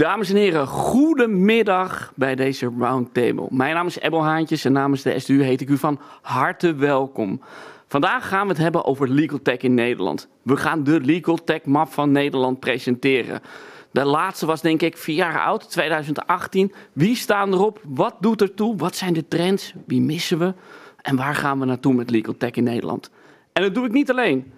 Dames en heren, goedemiddag bij deze roundtable. Mijn naam is Ebel Haantjes en namens de SDU heet ik u van harte welkom. Vandaag gaan we het hebben over legal tech in Nederland. We gaan de legal tech map van Nederland presenteren. De laatste was denk ik vier jaar oud, 2018. Wie staan erop? Wat doet er toe? Wat zijn de trends? Wie missen we? En waar gaan we naartoe met legal tech in Nederland? En dat doe ik niet alleen.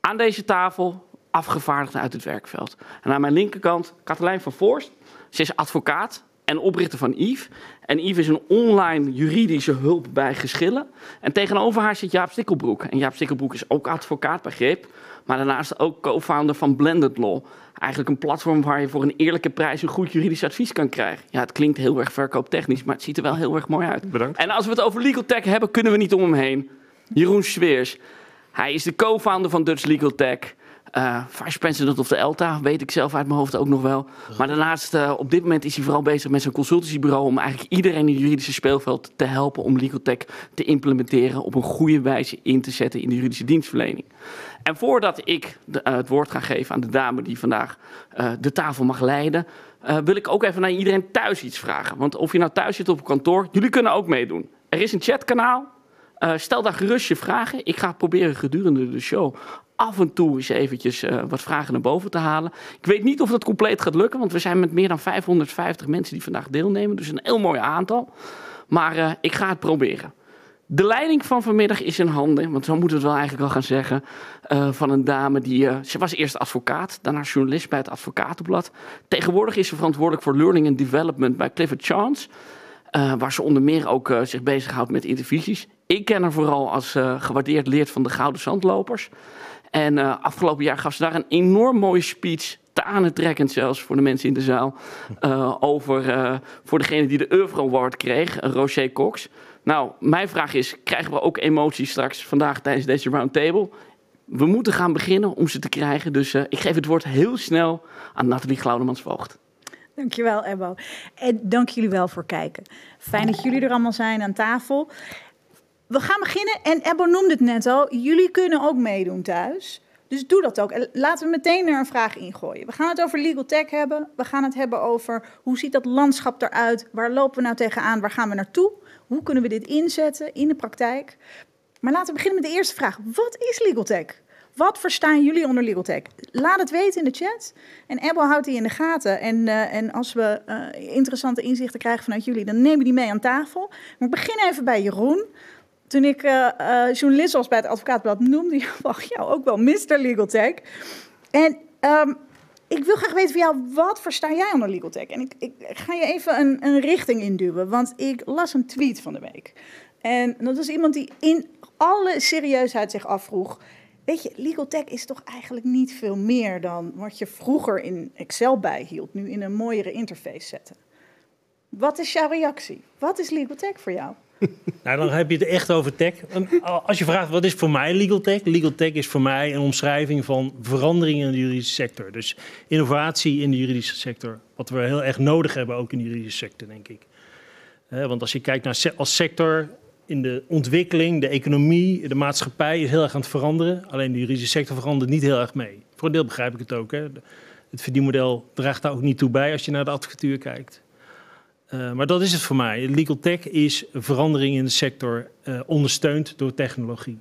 Aan deze tafel afgevaardigden uit het werkveld. En aan mijn linkerkant Katelijn van Voorst. Ze is advocaat en oprichter van Yves. En Yves is een online juridische hulp bij geschillen. En tegenover haar zit Jaap Stikkelbroek. En Jaap Stikkelbroek is ook advocaat bij GRIP. Maar daarnaast ook co-founder van Blended Law. Eigenlijk een platform waar je voor een eerlijke prijs een goed juridisch advies kan krijgen. Ja, het klinkt heel erg verkooptechnisch, maar het ziet er wel heel erg mooi uit. Bedankt. En als we het over legal tech hebben, kunnen we niet om hem heen. Jeroen Sveers. Hij is de co-founder van Dutch Legal Tech. Uh, Vice President of de ELTA, weet ik zelf uit mijn hoofd ook nog wel. Maar daarnaast, uh, op dit moment is hij vooral bezig met zijn consultancybureau... om eigenlijk iedereen in het juridische speelveld te helpen... om legal tech te implementeren, op een goede wijze in te zetten in de juridische dienstverlening. En voordat ik de, uh, het woord ga geven aan de dame die vandaag de tafel mag leiden... wil ik ook even naar iedereen thuis iets vragen. Want of je nou thuis zit op een kantoor, jullie kunnen ook meedoen. Er is een chatkanaal, stel daar gerust je vragen. Ik ga proberen gedurende de show af en toe eens eventjes uh, wat vragen naar boven te halen. Ik weet niet of dat compleet gaat lukken, want we zijn met meer dan 550 mensen die vandaag deelnemen. Dus een heel mooi aantal. Maar uh, ik ga het proberen. De leiding van vanmiddag is in handen, want zo moeten we het wel eigenlijk al gaan zeggen, uh, van een dame die, ze was eerst advocaat, daarna journalist bij het Advocatenblad. Tegenwoordig is ze verantwoordelijk voor Learning and Development bij Clifford Chance. Waar ze onder meer ook zich bezighoudt met intervisies. Ik ken haar vooral als gewaardeerd leert van de Gouden Zandlopers. En afgelopen jaar gaf ze daar een enorm mooie speech, tranentrekkend zelfs voor de mensen in de zaal, over voor degene die de Euro Award kreeg, Roger Cox. Nou, mijn vraag is, krijgen we ook emoties straks vandaag tijdens deze roundtable? We moeten gaan beginnen om ze te krijgen, dus ik geef het woord heel snel aan Nathalie Glaudemans-Voogd. Dankjewel, Ebbo. En dank jullie wel voor kijken. Fijn dat jullie er allemaal zijn aan tafel. We gaan beginnen. En Ebbo noemde het net al. Jullie kunnen ook meedoen thuis. Dus doe dat ook. En laten we meteen er een vraag ingooien. We gaan het over legal tech hebben. We gaan het hebben over hoe ziet dat landschap eruit? Waar lopen we nou tegenaan? Waar gaan we naartoe? Hoe kunnen we dit inzetten in de praktijk? Maar laten we beginnen met de eerste vraag. Wat is legal tech? Wat verstaan jullie onder legal tech? Laat het weten in de chat. En Ebbo houdt die in de gaten. En, uh, en als we uh, interessante inzichten krijgen vanuit jullie, dan nemen we die mee aan tafel. Maar begin even bij Jeroen. Toen ik uh, journalist was bij het Advocaatblad, noemde je jou ook wel Mr. Legal Tech. En um, ik wil graag weten van jou, wat versta jij onder legal tech? En ik, ik ga je even een, een richting induwen, want ik las een tweet van de week. En dat was iemand die in alle serieusheid zich afvroeg... Weet je, legal tech is toch eigenlijk niet veel meer dan wat je vroeger in Excel bijhield, nu in een mooiere interface zetten. Wat is jouw reactie? Wat is legal tech voor jou? Nou, dan heb je het echt over tech. Als je vraagt wat is voor mij legal tech? Legal tech is voor mij een omschrijving van veranderingen in de juridische sector. Dus innovatie in de juridische sector. Wat we heel erg nodig hebben ook in de juridische sector, denk ik. Want als je kijkt naar als sector, in de ontwikkeling, de economie, de maatschappij is heel erg aan het veranderen. Alleen de juridische sector verandert niet heel erg mee. Voor een deel begrijp ik het ook. Hè. Het verdienmodel draagt daar ook niet toe bij als je naar de advocatuur kijkt. Uh, maar dat is het voor mij. Legal tech is verandering in de sector uh, ondersteund door technologie.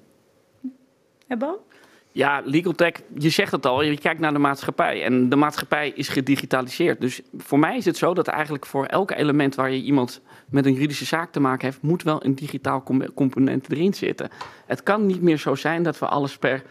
Ebbo? Ja, legal tech, je zegt het al, je kijkt naar de maatschappij en de maatschappij is gedigitaliseerd. Dus voor mij is het zo dat eigenlijk voor elk element waar je iemand met een juridische zaak te maken heeft, moet wel een digitaal component erin zitten. Het kan niet meer zo zijn dat we alles per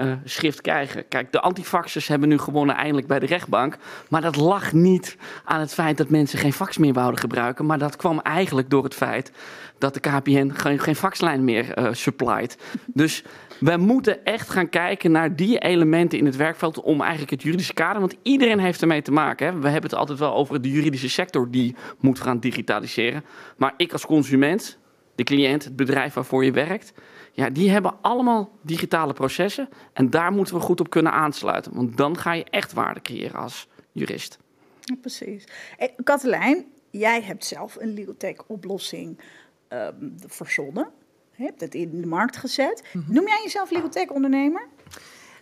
uh, schrift krijgen. Kijk, de antifaxers hebben nu gewonnen eindelijk bij de rechtbank. Maar dat lag niet aan het feit dat mensen geen fax meer wouden gebruiken. Maar dat kwam eigenlijk door het feit dat de KPN geen, geen faxlijn meer uh, supplied. Dus we moeten echt gaan kijken naar die elementen in het werkveld om eigenlijk het juridische kader, want iedereen heeft ermee te maken. Hè. We hebben het altijd wel over de juridische sector die moet gaan digitaliseren. Maar ik als consument, de cliënt, het bedrijf waarvoor je werkt, ja, die hebben allemaal digitale processen en daar moeten we goed op kunnen aansluiten. Want dan ga je echt waarde creëren als jurist. Ja, precies. Hey, Katelijn, jij hebt zelf een legal tech oplossing uh, verzonnen. Je hebt het in de markt gezet. Mm -hmm. Noem jij jezelf legal tech ondernemer?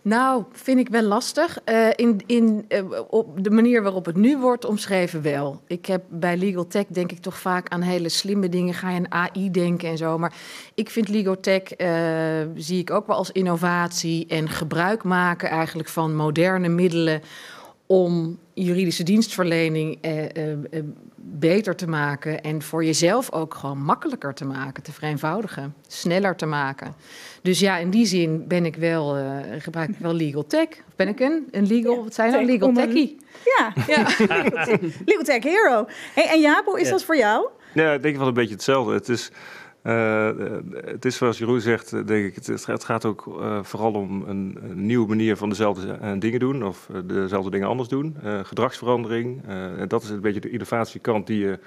Nou, vind ik wel lastig. Uh, in, in, uh, op de manier waarop het nu wordt omschreven wel. Ik heb bij legal tech denk ik toch vaak aan hele slimme dingen. Ga je aan AI denken en zo. Maar ik vind legal tech, uh, zie ik ook wel als innovatie en gebruik maken eigenlijk van moderne middelen om juridische dienstverlening eh, eh, eh, beter te maken en voor jezelf ook gewoon makkelijker te maken, te vereenvoudigen, sneller te maken. Dus ja, in die zin ben ik wel, uh, gebruik ik wel legal tech. Of ben ik een, een legal, ja, wat zijn nou, legal techie? Ja, ja. legal tech hero. Hey, en Jaap, hoe is dat voor jou? Ja, ik denk wel een beetje hetzelfde. Het is uh, het is zoals Jeroen zegt, eh, denk ik, het, het gaat ook uh, vooral om een, een, nieuwe manier van dezelfde uh, dingen doen of dezelfde dingen anders doen. gedragsverandering, dat is een beetje de innovatiekant die je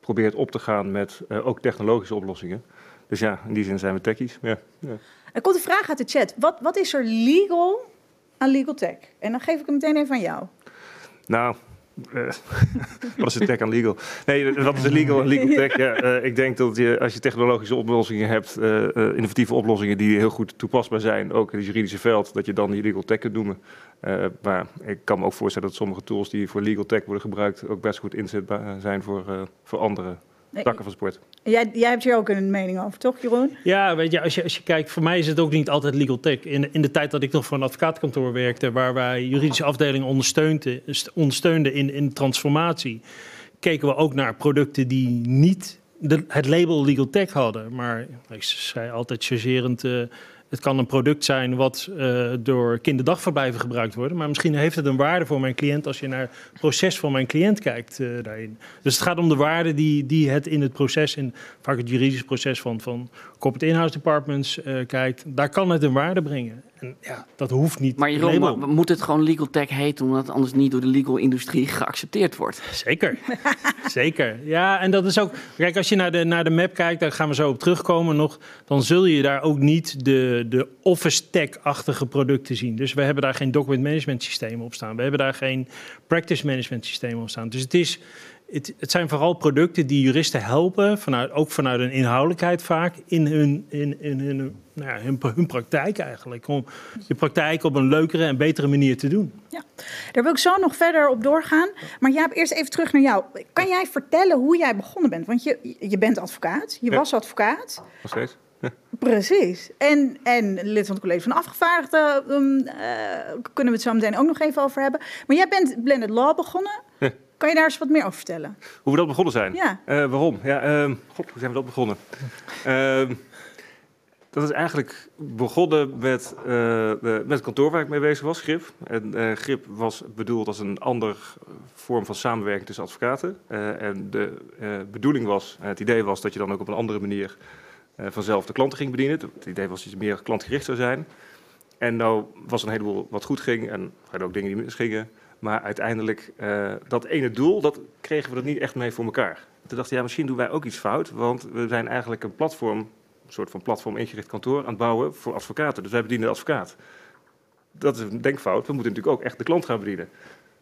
probeert op te gaan met ook technologische oplossingen. Dus ja, in die zin zijn we techies. Ja, ja. Er komt een vraag uit de chat. Wat, wat is er legal aan legal tech? En dan geef ik hem meteen even aan jou. Nou, wat is de tech aan legal? Nee, wat is legal legal tech? Ja, uh, ik denk dat je, als je technologische oplossingen hebt, uh, innovatieve oplossingen die heel goed toepasbaar zijn, ook in het juridische veld, dat je dan die legal tech kunt noemen. maar ik kan me ook voorstellen dat sommige tools die voor legal tech worden gebruikt ook best goed inzetbaar zijn voor, voor andere takken van sport. Jij, jij hebt hier ook een mening over, toch, Jeroen? Ja, weet je als, je, als je kijkt, voor mij is het ook niet altijd legal tech. In, in de tijd dat ik nog voor een advocaatkantoor werkte, waar wij juridische afdelingen ondersteunden, ondersteunden in, in transformatie, keken we ook naar producten die niet de, het label legal tech hadden. Maar ik zei altijd chargerend. Uh, het kan een product zijn wat uh, door kinderdagverblijven gebruikt wordt. Maar misschien heeft het een waarde voor mijn cliënt als je naar het proces van mijn cliënt kijkt uh, daarin. Dus het gaat om de waarde die, die het in het proces, in vaak het juridische proces van, van corporate in-house departments uh, kijkt. Daar kan het een waarde brengen. En ja, dat hoeft niet. Maar Jeroen, maar moet het gewoon legal tech heten, omdat het anders niet door de legal industrie geaccepteerd wordt? Zeker, zeker. Ja, en dat is ook. Kijk, als je naar de, naar de map kijkt, daar gaan we zo op terugkomen nog. Dan zul je daar ook niet de, de office tech-achtige producten zien. Dus we hebben daar geen document management systeem op staan. We hebben daar geen practice management systeem op staan. Dus het is het, het, zijn vooral producten die juristen helpen, vanuit, ook vanuit een inhoudelijkheid vaak, in hun, in, in hun, nou ja, hun, hun, praktijk eigenlijk. Om je praktijk op een leukere en betere manier te doen. Ja, daar wil ik zo nog verder op doorgaan. Maar Jaap, eerst even terug naar jou. Kan jij vertellen hoe jij begonnen bent? Want je, je bent advocaat, je Ja. was advocaat. Nog steeds? Precies. En, en lid van het college van afgevaardigden, um, eh, kunnen we het zo meteen ook nog even over hebben. Maar jij bent Blended Law begonnen. Kan je daar eens wat meer over vertellen? Hoe we dat begonnen zijn? Ja. Eh, waarom? Ja, ehm, God, hoe zijn we dat begonnen? Ehm, dat is eigenlijk begonnen met, eh, de- met het kantoor waar ik mee bezig was, GRIP. En eh, GRIP was bedoeld als een andere vorm van samenwerking tussen advocaten. En de bedoeling was, het idee was dat je dan ook op een andere manier vanzelf de klanten ging bedienen. Het idee was dat je meer klantgericht zou zijn. En nou was een heleboel wat goed ging en er waren ook dingen die misgingen. Maar uiteindelijk, eh, dat ene doel, dat kregen we dat niet echt mee voor elkaar. Toen dachten ja, misschien doen wij ook iets fout. Want we zijn eigenlijk een platform, een soort van platform ingericht kantoor aan het bouwen voor advocaten. Dus wij bedienen de advocaat. Dat is een denkfout. We moeten natuurlijk ook echt de klant gaan bedienen.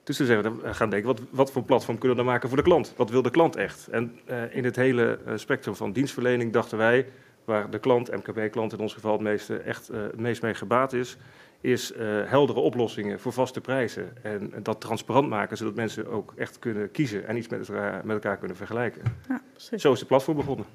Dus toen zijn we gaan denken, wat, wat voor platform kunnen we dan maken voor de klant? Wat wil de klant echt? En eh, in het hele eh, spectrum van dienstverlening dachten wij, waar de klant, MKB-klant in ons geval het meeste, echt het meest mee gebaat is, is eh, heldere oplossingen voor vaste prijzen. En dat transparant maken, zodat mensen ook echt kunnen kiezen en iets met elkaar, met elkaar kunnen vergelijken. Ja, precies. Zo is de platform begonnen.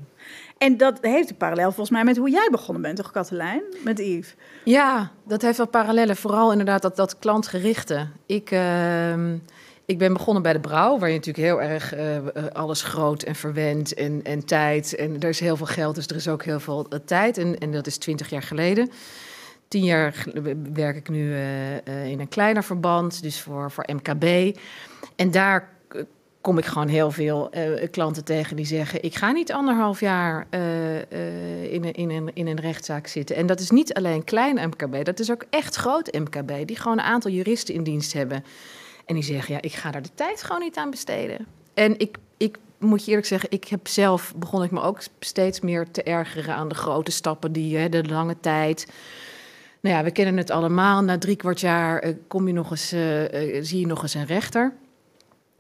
En dat heeft een parallel volgens mij met hoe jij begonnen bent, toch Katelijn? Met Yves. Ja, dat heeft wel parallellen. Vooral inderdaad dat, dat klantgerichte. Ik, ehm, ik ben begonnen bij de brouw, waar je natuurlijk heel erg eh, eh, alles groot en verwend en, en tijd. En er is heel veel geld, dus er is ook heel veel tijd. En, en dat is twintig jaar geleden. Tien jaar werk ik nu eh, eh, in een kleiner verband, dus voor, voor MKB. En daar kom ik gewoon heel veel eh, klanten tegen die zeggen: Ik ga niet anderhalf jaar in, een, in, een, in een rechtszaak zitten. En dat is niet alleen klein MKB, dat is ook echt groot MKB, die gewoon een aantal juristen in dienst hebben. En die zeggen: Ja, ik ga daar de tijd gewoon niet aan besteden. En ik, ik moet je eerlijk zeggen, ik heb zelf begon ik me ook steeds meer te ergeren aan de grote stappen, die, hè, de lange tijd. Nou ja, we kennen het allemaal. Na drie kwart jaar eh, kom je nog eens, eh, eh, zie je nog eens een rechter.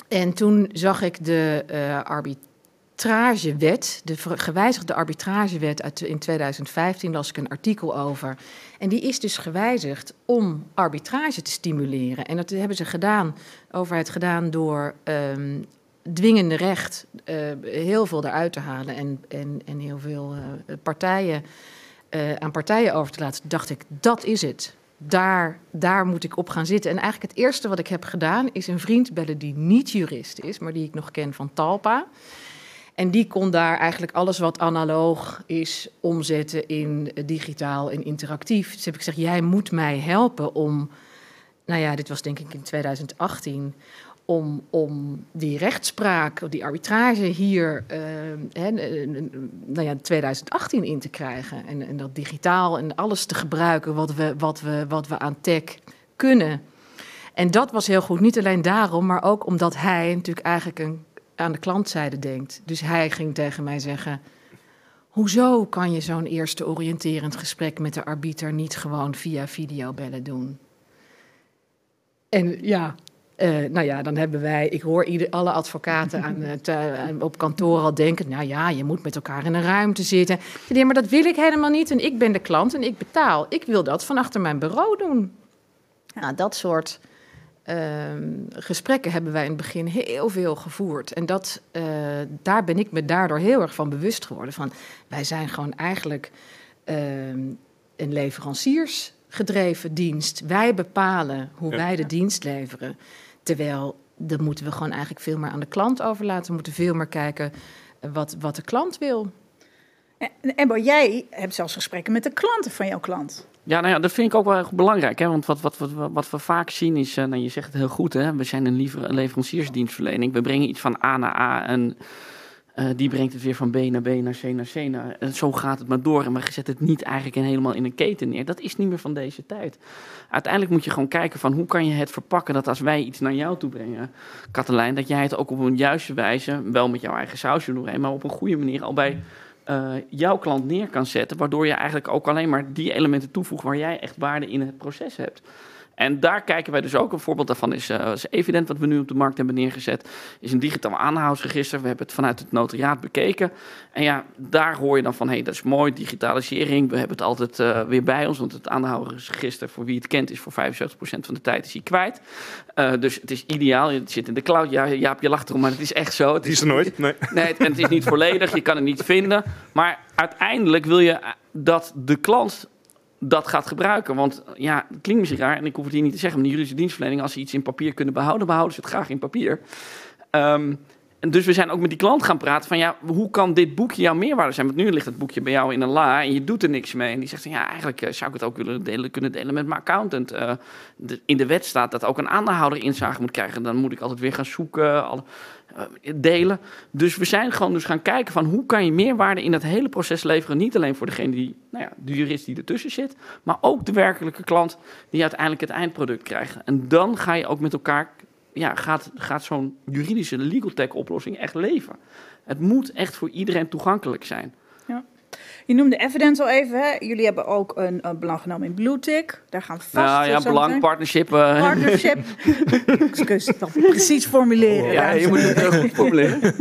En toen zag ik de arbitragewet, de gewijzigde arbitragewet uit in 2015, las ik een artikel over. En die is dus gewijzigd om arbitrage te stimuleren. En dat hebben ze gedaan, overheid gedaan door ehm, dwingende recht heel veel eruit te halen en, en, en heel veel partijen eh, aan partijen over te laten. Dacht ik, dat is het. Daar, daar moet ik op gaan zitten. En eigenlijk het eerste wat ik heb gedaan is een vriend bellen die niet jurist is, maar die ik nog ken van Talpa. En die kon daar eigenlijk alles wat analoog is omzetten in eh, digitaal en interactief. Dus heb ik gezegd, jij moet mij helpen om, nou ja, dit was denk ik in 2018, om, om die rechtspraak, die arbitrage hier, eh, hè, eh, eh, nou ja, 2018 in te krijgen. En, en dat digitaal en alles te gebruiken wat we, wat we, wat we aan tech kunnen. En dat was heel goed, niet alleen daarom, maar ook omdat hij natuurlijk eigenlijk aan de klantzijde denkt. Dus hij ging tegen mij zeggen: Hoezo kan je zo'n eerste oriënterend gesprek met de arbiter niet gewoon via videobellen doen? En ja, eh, nou ja, dan hebben wij, ik hoor ieder, alle advocaten aan, het, eh, op kantoor al denken, nou ja, je moet met elkaar in een ruimte zitten. Nee, maar dat wil ik helemaal niet en ik ben de klant en ik betaal. Ik wil dat van achter mijn bureau doen. Nou, dat soort ehm, gesprekken hebben wij in het begin heel veel gevoerd. En dat, eh, daar ben ik me daardoor heel erg van bewust geworden. Van, wij zijn gewoon eigenlijk ehm, een leveranciersgedreven dienst. Wij bepalen hoe Ja. wij de dienst leveren. Terwijl, dat moeten we gewoon eigenlijk veel meer aan de klant overlaten. We moeten veel meer kijken wat, wat de klant wil. En Embo, jij hebt zelfs gesprekken met de klanten van jouw klant. Ja, nou ja, dat vind ik ook wel erg belangrijk. Hè? Want wat, wat, wat, wat we vaak zien is, eh, nou, je zegt het heel goed, hè? we zijn een, lever, een leveranciersdienstverlening. We brengen iets van A naar A en eh, die brengt het weer van B naar B naar C naar C. Naar, en zo gaat het maar door. En we zetten het niet eigenlijk helemaal in een keten neer. Dat is niet meer van deze tijd. Uiteindelijk moet je gewoon kijken van hoe kan je het verpakken dat als wij iets naar jou toe brengen, Katelijn, dat jij het ook op een juiste wijze, wel met jouw eigen sausje doorheen, maar op een goede manier al bij eh, jouw klant neer kan zetten. Waardoor je eigenlijk ook alleen maar die elementen toevoegt waar jij echt waarde in het proces hebt. En daar kijken wij dus ook. Een voorbeeld daarvan is, eh, is Evident, wat we nu op de markt hebben neergezet. Is een digitaal aanhoudsregister. We hebben het vanuit het notariaat bekeken. En ja, daar hoor je dan van, hé, hey, dat is mooi, digitalisering. We hebben het altijd eh, weer bij ons. Want het aanhoudsregister, voor wie het kent, is voor 75% van de tijd is hij kwijt. Eh, dus het is ideaal. Het zit in de cloud. Ja, Jaap, je lacht erom, maar het is echt zo. Het Die is er nooit. Nee. Nee, het, en het is niet volledig, je kan het niet vinden. Maar uiteindelijk wil je dat de klant dat gaat gebruiken. Want ja, klinkt misschien raar, en ik hoef het hier niet te zeggen, maar de juridische dienstverlening, als ze iets in papier kunnen behouden, behouden ze het graag in papier. Ehm, en dus we zijn ook met die klant gaan praten van ja, hoe kan dit boekje jouw meerwaarde zijn? Want nu ligt het boekje bij jou in een la en je doet er niks mee. En die zegt ja, eigenlijk eh, zou ik het ook willen delen, kunnen delen met mijn accountant. Eh, in de wet staat dat ook een aandeelhouder inzage moet krijgen. Dan moet ik altijd weer gaan zoeken, eh, delen. Dus we zijn gewoon dus gaan kijken van hoe kan je meerwaarde in dat hele proces leveren. Niet alleen voor degene die, nou ja, de jurist die ertussen zit, maar ook de werkelijke klant die uiteindelijk het eindproduct krijgt. En dan ga je ook met elkaar, ja, gaat, gaat zo'n juridische legal tech oplossing echt leven. Het moet echt voor iedereen toegankelijk zijn. Je noemde Evidence al even. Hè? Jullie hebben ook een, een belang genomen in Bluetick. Daar gaan we vast nou ja, zo belang, meteen- partnership. eh, Partnership. Excuus, dat precies formuleren. ja, je moet het heel goed formuleren.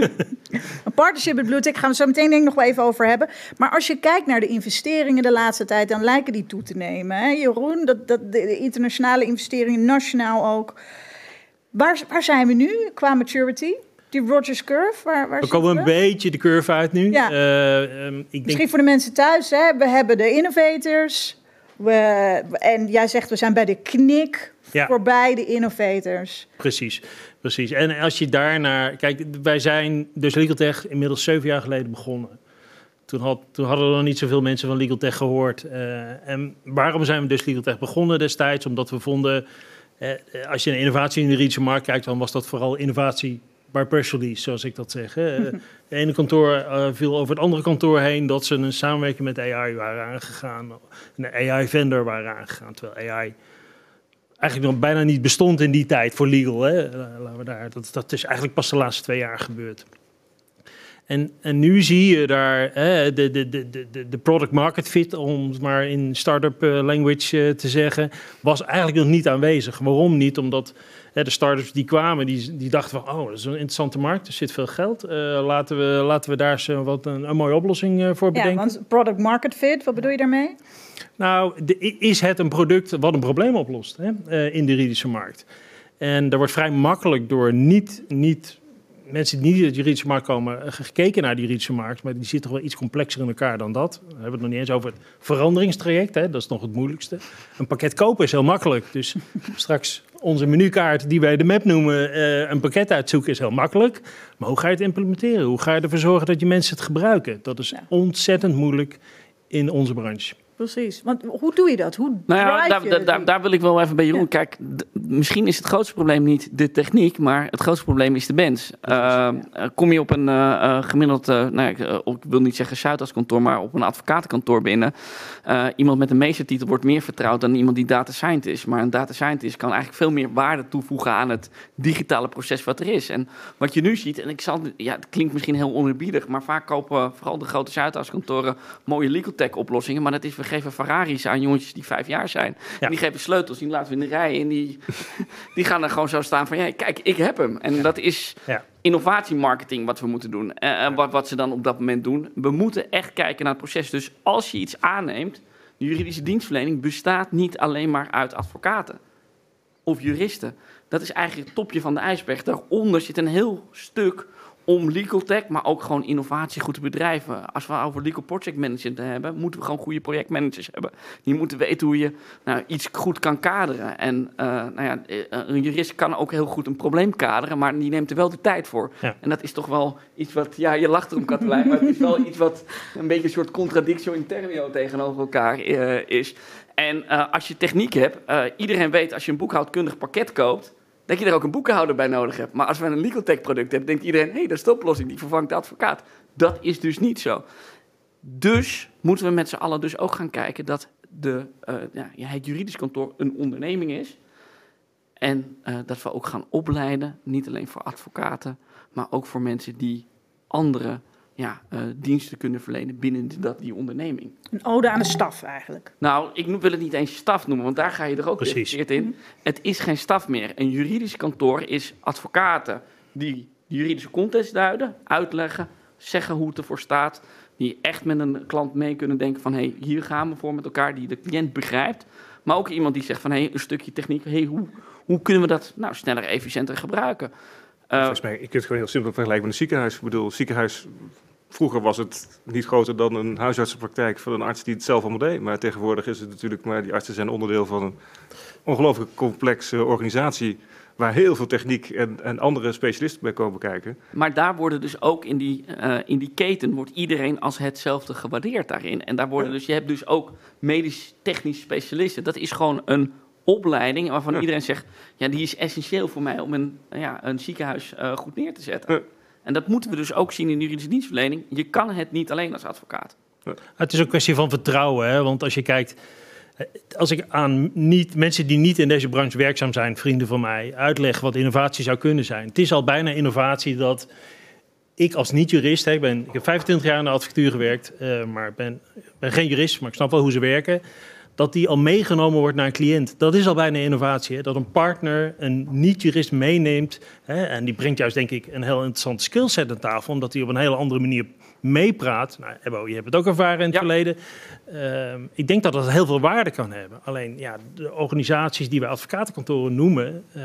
Een partnership met Bluetick gaan we zo meteen denk ik nog wel even over hebben. Maar als je kijkt naar de investeringen de laatste tijd, dan lijken die toe te nemen. Hè? Jeroen, dat, dat, de internationale investeringen, nationaal ook. Waar, waar zijn we nu qua maturity? Die Rogers Curve, waar, waar We komen een beetje de curve uit nu. Ja. Eh, ehm, ik denk Misschien voor de mensen thuis, hè? we hebben de innovators. We, en jij zegt we zijn bij de knik Ja. voorbij de innovators. Precies, precies. En als je daarnaar... Kijk, wij zijn dus Legal Tech inmiddels zeven jaar geleden begonnen. Toen, had, toen hadden er nog niet zoveel mensen van Legal Tech gehoord. Eh, en waarom zijn we dus Legal Tech begonnen destijds? Omdat we vonden, als je naar innovatie in de juridische markt kijkt... dan was dat vooral innovatie by press release, zoals ik dat zeg. Hè. Eh, ene kantoor eh, viel over het andere kantoor heen... dat ze een samenwerking met AI waren aangegaan. Een AI-vendor waren aangegaan, terwijl AI eigenlijk nog bijna niet bestond in die tijd voor legal. Hè? La- Laten we daar, dat, dat is eigenlijk pas de laatste twee jaar gebeurd. En, en nu zie je daar hè, de, de, de, de, de product market fit, om het maar in start-up eh, language eh, te zeggen, was eigenlijk nog niet aanwezig. Waarom niet? Omdat hè, de startups die kwamen, die, die dachten van, oh, dat is een interessante markt, er zit veel geld. Eh, laten, we, laten we daar eens eh, wat een, een mooie oplossing voor Ja, bedenken. want product market fit, wat bedoel je daarmee? Nou, de- is het een product wat een probleem oplost hè, in de juridische markt? En daar wordt vrij makkelijk door niet, niet mensen die niet uit de juridische markt komen, eh, gekeken naar de juridische markt, maar die zit toch wel iets complexer in elkaar dan dat. Dan hebben we het nog niet eens over het veranderingstraject, hè, dat is nog het moeilijkste. Een pakket kopen is heel makkelijk, dus straks onze menukaart die wij de map noemen, eh, een pakket uitzoeken is heel makkelijk. Maar hoe ga je het implementeren? Hoe ga je ervoor zorgen dat je mensen het gebruiken? Dat is Ja. ontzettend moeilijk in onze branche. Precies. Want hoe doe je dat? Hoe Nou ja, daar, je daar, daar, wil ik wel even bij Jeroen. Ja. Kijk, misschien is het grootste probleem niet de techniek, maar het grootste probleem is de mens. Eh, eh, kom je op een eh, gemiddeld, nou, ik, ik wil niet zeggen Zuidas-kantoor, maar op een advocatenkantoor binnen. iemand met een meestertitel wordt meer vertrouwd dan iemand die data scientist is. Maar een data scientist kan eigenlijk veel meer waarde toevoegen aan het digitale proces wat er is. En wat je nu ziet, en ik zal, ja, het klinkt misschien heel onerbiedig, maar vaak kopen vooral de grote Zuidas-kantoren mooie legal tech oplossingen. Maar dat is, geven Ferraris aan jongetjes die vijf jaar zijn. En die geven sleutels, die laten we in de rij. En die, die gaan er gewoon zo staan van, ja, kijk, ik heb hem. En dat is innovatiemarketing wat we moeten doen. Eh, En wat, wat ze dan op dat moment doen. We moeten echt kijken naar het proces. Dus als je iets aanneemt, de juridische dienstverlening bestaat niet alleen maar uit advocaten of juristen. Dat is eigenlijk het topje van de ijsberg. Daaronder zit een heel stuk om legal tech, maar ook gewoon innovatie goed te bedrijven. Als we over legal project management hebben, moeten we gewoon goede projectmanagers hebben. Die moeten weten hoe je nou, iets goed kan kaderen. En eh, nou ja, eh, een jurist kan ook heel goed een probleem kaderen, maar die neemt er wel de tijd voor. Ja. En dat is toch wel iets wat, ja, je lacht erom, Katelijn, maar het is wel iets wat een beetje een soort contradictio in termino tegenover elkaar eh, is. En als je techniek hebt, iedereen weet als je een boekhoudkundig pakket koopt, dat je er ook een boekenhouder bij nodig hebt. Maar als we een legal tech product hebben, denkt iedereen, hé, hey, dat is de oplossing, die vervangt de advocaat. Dat is dus niet zo. Dus moeten we met z'n allen dus ook gaan kijken dat de, eh, ja, het juridisch kantoor een onderneming is. En eh, dat we ook gaan opleiden, niet alleen voor advocaten, maar ook voor mensen die andere ja, eh, diensten kunnen verlenen binnen die, dat, die onderneming. Een ode aan de staf eigenlijk. Nou, ik wil het niet eens staf noemen, want daar ga je er ook verkeerd in. Het is geen staf meer. Een juridisch kantoor is advocaten die de juridische context duiden, uitleggen, zeggen hoe het ervoor staat. Die echt met een klant mee kunnen denken van, hé, hey, hier gaan we voor met elkaar, die de cliënt begrijpt. Maar ook iemand die zegt van, hé, hey, een stukje techniek, hey, hoe, hoe kunnen we dat nou sneller, efficiënter gebruiken? Eh, Volgens mij, je kunt het gewoon heel simpel vergelijken met een ziekenhuis. Ik bedoel, ziekenhuis, vroeger was het niet groter dan een huisartsenpraktijk van een arts die het zelf allemaal deed. Maar tegenwoordig is het natuurlijk, maar die artsen zijn onderdeel van een ongelooflijk complexe organisatie. Waar heel veel techniek en, en andere specialisten bij komen kijken. Maar daar worden dus ook in die, eh, in die keten wordt iedereen als hetzelfde gewaardeerd daarin. En daar worden dus, je hebt dus ook medisch-technisch specialisten. Dat is gewoon een opleiding waarvan Ja. iedereen zegt, ja, die is essentieel voor mij om een, ja, een ziekenhuis eh, goed neer te zetten. Ja. En dat moeten we dus ook zien in de juridische dienstverlening. Je kan het niet alleen als advocaat. Het is een kwestie van vertrouwen. Hè? Want als je kijkt, eh, als ik aan niet, mensen die niet in deze branche werkzaam zijn, vrienden van mij, uitleg wat innovatie zou kunnen zijn. Het is al bijna innovatie dat ik als niet-jurist, ik, ik heb 25 jaar in de advocatuur gewerkt, eh, maar ben, ben geen jurist, maar ik snap wel hoe ze werken. Dat die al meegenomen wordt naar een cliënt. Dat is al bijna innovatie. Hè? Dat een partner een niet-jurist meeneemt. Hè? En die brengt juist, denk ik, een heel interessante skillset aan tafel. Omdat hij op een hele andere manier meepraat. Nou, Ebbo, je hebt het ook ervaren in het Ja. verleden. Ehm, ik denk dat dat heel veel waarde kan hebben. Alleen ja, de organisaties die wij advocatenkantoren noemen, eh,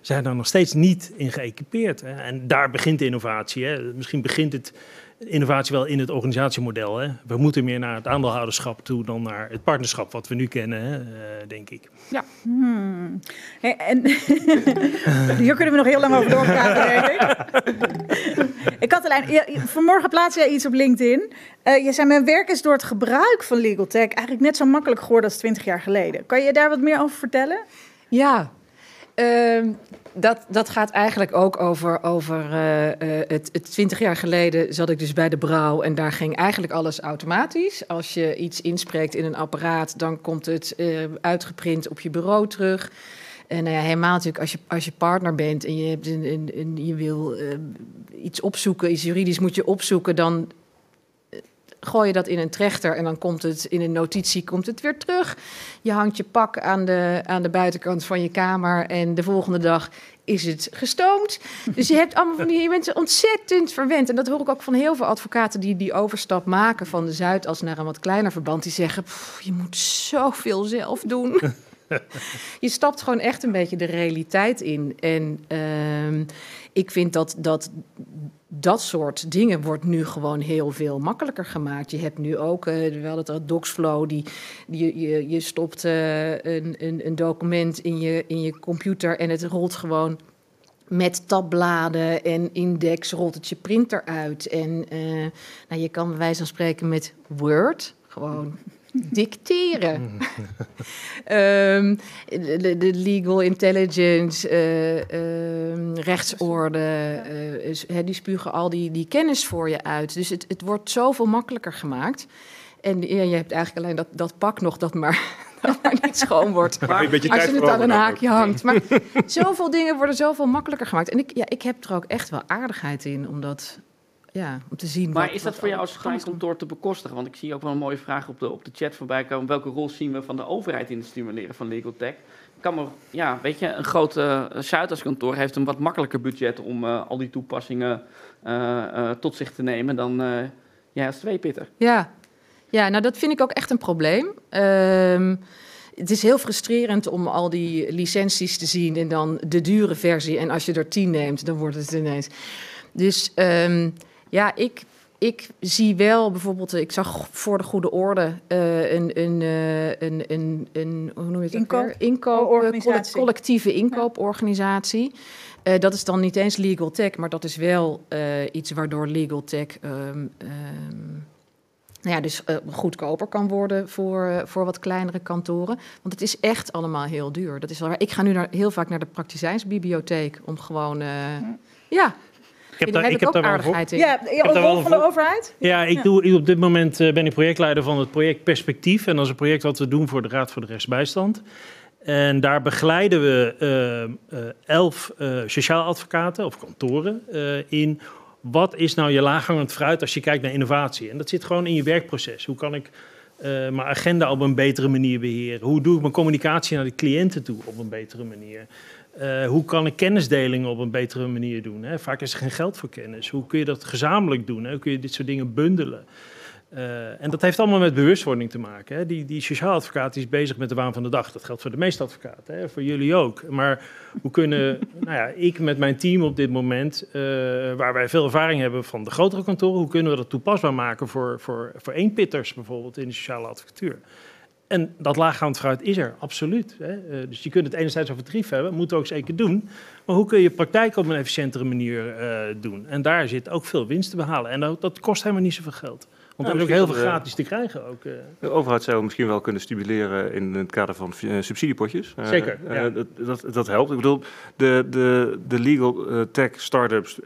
zijn daar nog steeds niet in geëquipeerd. Hè. En daar begint de innovatie. Hè. Misschien begint het innovatie wel in het organisatiemodel. Hè. We moeten meer naar het aandeelhouderschap toe dan naar het partnerschap wat we nu kennen, hè, eh, denk ik. Hmm. Hey, en hier kunnen we nog heel lang over doorpraten, denk ik. ik had alleen, ja, vanmorgen plaatste jij iets op LinkedIn. Eh, je zei, mijn werk is door het gebruik van legal tech eigenlijk net zo makkelijk geworden als 20 jaar geleden. Kan je daar wat meer over vertellen? Ja, ehm, dat, dat gaat eigenlijk ook over, over eh, eh, het, het 20 jaar geleden zat ik dus bij de brouw en daar ging eigenlijk alles automatisch. Als je iets inspreekt in een apparaat, dan komt het eh, uitgeprint op je bureau terug. En nou helemaal natuurlijk als je, als je partner bent en je, hebt een, een, je wil iets opzoeken, iets juridisch moet je opzoeken, dan gooi je dat in een trechter en dan komt het in een notitie komt het weer terug. Je hangt je pak aan de, aan de buitenkant van je kamer en de volgende dag is het gestoomd. Dus je hebt allemaal van die mensen ontzettend verwend. En dat hoor ik ook van heel veel advocaten die die overstap maken van de Zuidas naar een wat kleiner verband. Die zeggen, "Pff, je moet zoveel zelf doen. je stapt gewoon echt een beetje de realiteit in. En ehm, ik vind dat, dat dat soort dingen wordt nu gewoon heel veel makkelijker gemaakt. Je hebt nu ook, eh we hadden het Docsflow, die, die, je, je stopt eh, een, een, een document in je, in je computer en het rolt gewoon met tabbladen en index rolt het je printer uit. En eh, nou, je kan bij wijze van spreken met Word gewoon dicteren. Ehm, de, legal intelligence, eh, ehm, rechtsorde, eh, die spugen al die, die kennis voor je uit. Dus het, het wordt zoveel makkelijker gemaakt. En ja, je hebt eigenlijk alleen dat, dat pak nog dat maar, dat maar niet schoon wordt. Maar Als je het aan een haakje hangt. Maar zoveel dingen worden zoveel makkelijker gemaakt. En ik, ja, ik heb er ook echt wel aardigheid in om dat... Ja, om te zien. Maar wat- is dat voor jou als kleinkantoor te bekostigen? Want ik zie ook wel een mooie vraag op de, op de chat voorbij komen. Welke rol zien we van de overheid in het stimuleren van legal tech? Kan me, ja, weet je, een groot uh, Zuidas-kantoor heeft een wat makkelijker budget om eh, al die toepassingen eh, eh, tot zich te nemen dan eh, jij als tweepitter. Ja. ja, nou dat vind ik ook echt een probleem. Ehm, het is heel frustrerend om al die licenties te zien en dan de dure versie. En als je er tien neemt, dan wordt het ineens. Dus ehm, ja, ik, ik zie wel bijvoorbeeld, ik zag voor de goede orde eh, een, een, eh, een, een, een, hoe noem je het Inkoop-? Inkoop, organisatie. collectieve inkooporganisatie. Eh, dat is dan niet eens legal tech, maar dat is wel eh, iets waardoor legal tech nou ja, dus eh, goedkoper kan worden voor, eh, voor wat kleinere kantoren. Want het is echt allemaal heel duur. Dat is wel waar. Ik ga nu naar, heel vaak naar de praktizijnsbibliotheek om gewoon. eh, ja, heb daar ik heb ook daar wel voor. aardigheid in. Ja, een wel rol van de overheid? Ja, ik. Doe, op dit moment eh, ben ik projectleider van het project Perspectief. En dat is een project wat we doen voor de Raad voor de Rechtsbijstand. En daar begeleiden we eh, eh, elf eh, sociaal advocaten of kantoren eh, in wat is nou je laaghangend fruit als je kijkt naar innovatie. En dat zit gewoon in je werkproces. Hoe kan ik eh, mijn agenda op een betere manier beheren? Hoe doe ik mijn communicatie naar de cliënten toe op een betere manier? Eh, hoe kan ik kennisdeling op een betere manier doen? Hè? Vaak is er geen geld voor kennis. Hoe kun je dat gezamenlijk doen? Hoe kun je dit soort dingen bundelen? Eh, en dat heeft allemaal met bewustwording te maken. Hè? Die, die sociaal advocaat is bezig met de waan van de dag. Dat geldt voor de meeste advocaten, hè? voor jullie ook. Maar hoe kunnen, nou ja, ik met mijn team op dit moment, eh, waar wij veel ervaring hebben van de grotere kantoren, hoe kunnen we dat toepasbaar maken voor, voor, voor eenpitters bijvoorbeeld in de sociale advocatuur? En dat laaggaand fruit is er, absoluut. Hè? Eh, dus je kunt het enerzijds over tarief hebben, moeten we ook zeker doen. Maar hoe kun je praktijk op een efficiëntere manier eh, doen? En daar zit ook veel winst te behalen. En dat, dat kost helemaal niet zoveel geld. Want Ja, er is ook heel veel eh, gratis te krijgen. Ook. De overheid zou misschien wel kunnen stimuleren in het kader van subsidiepotjes. Zeker, ja. dat, dat, dat helpt. Ik bedoel, de, de, de legal tech startups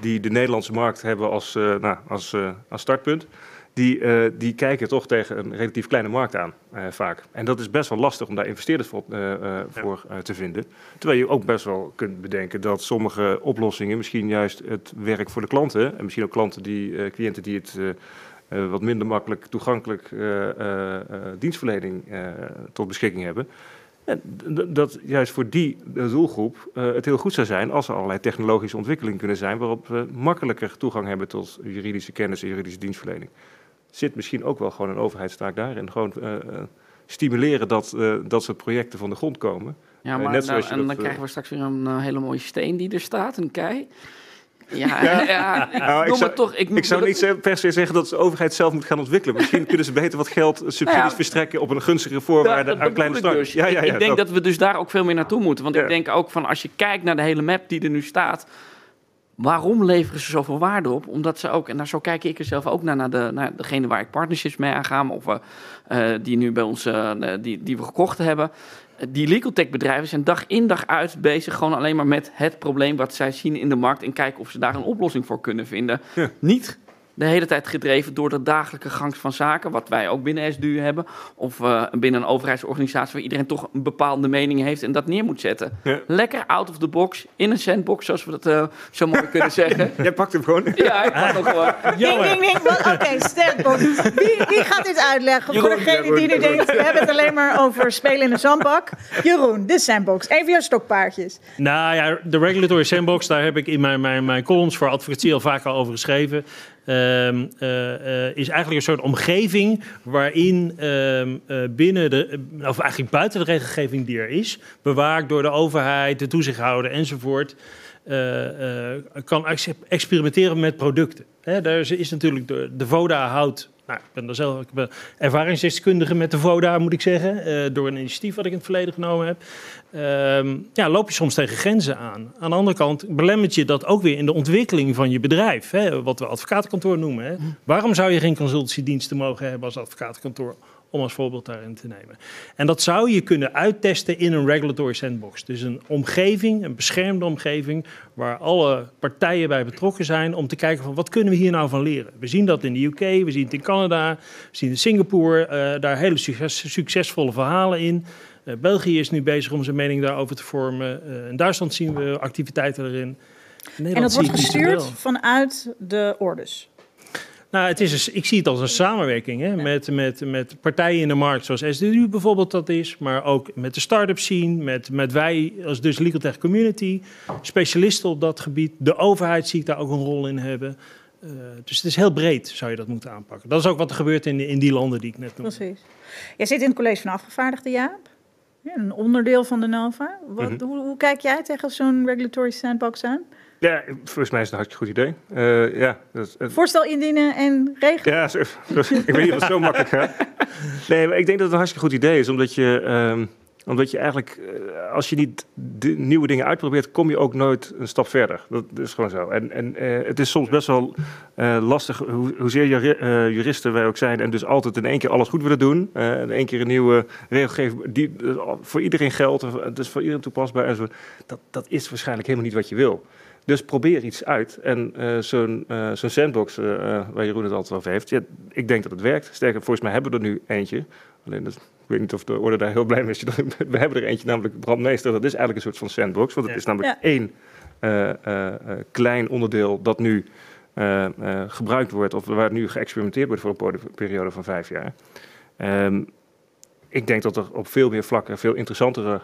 die de Nederlandse markt hebben als, nou, als, als startpunt, die, eh, die kijken toch tegen een relatief kleine markt aan, eh, vaak. En dat is best wel lastig om daar investeerders voor, eh, voor te vinden. Terwijl je ook best wel kunt bedenken dat sommige oplossingen misschien juist het werk voor de klanten, en misschien ook klanten die, cliënten die het wat minder makkelijk toegankelijk dienstverlening tot beschikking hebben. En dat juist voor die doelgroep het heel goed zou zijn als er allerlei technologische ontwikkelingen kunnen zijn waarop we makkelijker toegang hebben tot juridische kennis en juridische dienstverlening. Zit misschien ook wel gewoon een overheidstaak daarin. Gewoon eh, eh, stimuleren dat eh, dat soort projecten van de grond komen. Ja, maar net nou, en dat, dan krijgen we straks weer een hele mooie steen die er staat, een kei. Ja, Ja. Nou, ik zou- toch. Ik, Ik zou niet per se zeggen dat de overheid zelf moet gaan ontwikkelen. Misschien kunnen ze beter wat geld, subsidies Nou ja. verstrekken op een gunstige Ja, voorwaarde dat aan kleine start. dus. Ja, ja, ja, ik denk dat- dat we dus daar ook veel meer naartoe moeten. Want ik denk ook van als je kijkt naar de hele map die er nu staat. Waarom leveren ze zoveel waarde op? Omdat ze ook, en daar zo kijk ik er zelf ook naar, naar, de, naar degene waar ik partnerships mee aanga, of eh, die nu bij ons, eh, die, die we gekocht hebben. Die legal tech bedrijven zijn dag in dag uit bezig gewoon alleen maar met het probleem wat zij zien in de markt en kijken of ze daar een oplossing voor kunnen vinden. Ja. Niet de hele tijd gedreven door de dagelijke gang van zaken, wat wij ook binnen SDU hebben, of eh, binnen een overheidsorganisatie waar iedereen toch een bepaalde mening heeft en dat neer moet zetten. Ja. Lekker out of the box, in een sandbox, zoals we dat eh, zo mooi kunnen zeggen. Jij pakt hem gewoon. Ja, ik pak nog gewoon. Ding, Oké, standbox. Wie, wie gaat dit uitleggen? Jeroen, Voor degene Jeroen, die nu denkt, we hebben het alleen maar over spelen in een zandbak. Jeroen, de sandbox. Even jouw stokpaardjes. Nou ja, de regulatory sandbox, daar heb ik in mijn, mijn, mijn columns voor advocatie al vaak al over geschreven. Ehm, eh, eh, is eigenlijk een soort omgeving waarin ehm, eh, binnen de, of eigenlijk buiten de regelgeving die er is, bewaakt door de overheid, de toezichthouder enzovoort, kan ex- experimenteren met producten. Daar is, natuurlijk de VODA houdt. Nou, ik ben er zelf ik ben ervaringsdeskundige met de VODA, moet ik zeggen. eh, door een initiatief wat ik in het verleden genomen heb. Ehm, ja, loop je soms tegen grenzen aan. Aan de andere kant belemmert je dat ook weer in de ontwikkeling van je bedrijf. Hè, wat we advocatenkantoor noemen. Hè. Waarom zou je geen consultancydiensten mogen hebben als advocatenkantoor? Om als voorbeeld daarin te nemen. En dat zou je kunnen uittesten in een regulatory sandbox. Dus een omgeving, een beschermde omgeving, waar alle partijen bij betrokken zijn om te kijken van wat kunnen we hier nou van leren. We zien dat in de UK, we zien het in Canada, we zien in Singapore, eh, daar hele succes- succesvolle verhalen in. Eh, België is nu bezig om zijn mening daarover te vormen. Eh, in Duitsland zien we activiteiten erin. In En dat wordt gestuurd vanuit de orders. Nou, het is een, ik zie het als een samenwerking hè, met, met, met partijen in de markt, zoals SDU bijvoorbeeld dat is, maar ook met de start-up scene, met, met wij als dus Legal Tech Community, specialisten op dat gebied. De overheid zie ik daar ook een rol in hebben. Eh, dus het is heel breed, zou je dat moeten aanpakken. Dat is ook wat er gebeurt in, in die landen die ik net noemde. Precies. Jij zit in het college van afgevaardigden, Jaap. Ja, een onderdeel van de NOVA. Wat, Mhm. hoe, hoe kijk jij tegen zo'n regulatory sandbox aan? Ja, volgens mij is het een hartstikke goed idee. Eh, ja, Voorstel indienen en regelen? ja ik weet niet of het zo makkelijk gaat. Nee, maar ik denk dat het een hartstikke goed idee is, omdat je, ehm, omdat je eigenlijk, eh, als je niet de nieuwe dingen uitprobeert, kom je ook nooit een stap verder. Dat is gewoon zo. En, en eh, het is soms best wel lastig, hoe, hoezeer juri- juristen wij ook zijn, en dus altijd in één keer alles goed willen doen. in één keer een nieuwe regelgeving die voor iedereen geldt, is voor iedereen toepasbaar en zo. Dat, dat is waarschijnlijk helemaal niet wat je wil. Dus probeer iets uit. En eh, zo'n eh, zo'n sandbox eh, waar Jeroen het altijd over heeft, ja, ik denk dat het werkt. Sterker, volgens mij hebben we er nu eentje. Alleen, dat, ik weet niet of de orde daar heel blij mee is. We hebben er eentje, namelijk Brandmeester. Dat is eigenlijk een soort van sandbox. Want het Ja. is namelijk Ja. één klein onderdeel dat nu gebruikt wordt... of waar nu geëxperimenteerd wordt voor een peri- periode van vijf jaar. Ehm, ik denk dat er op veel meer vlakken veel interessantere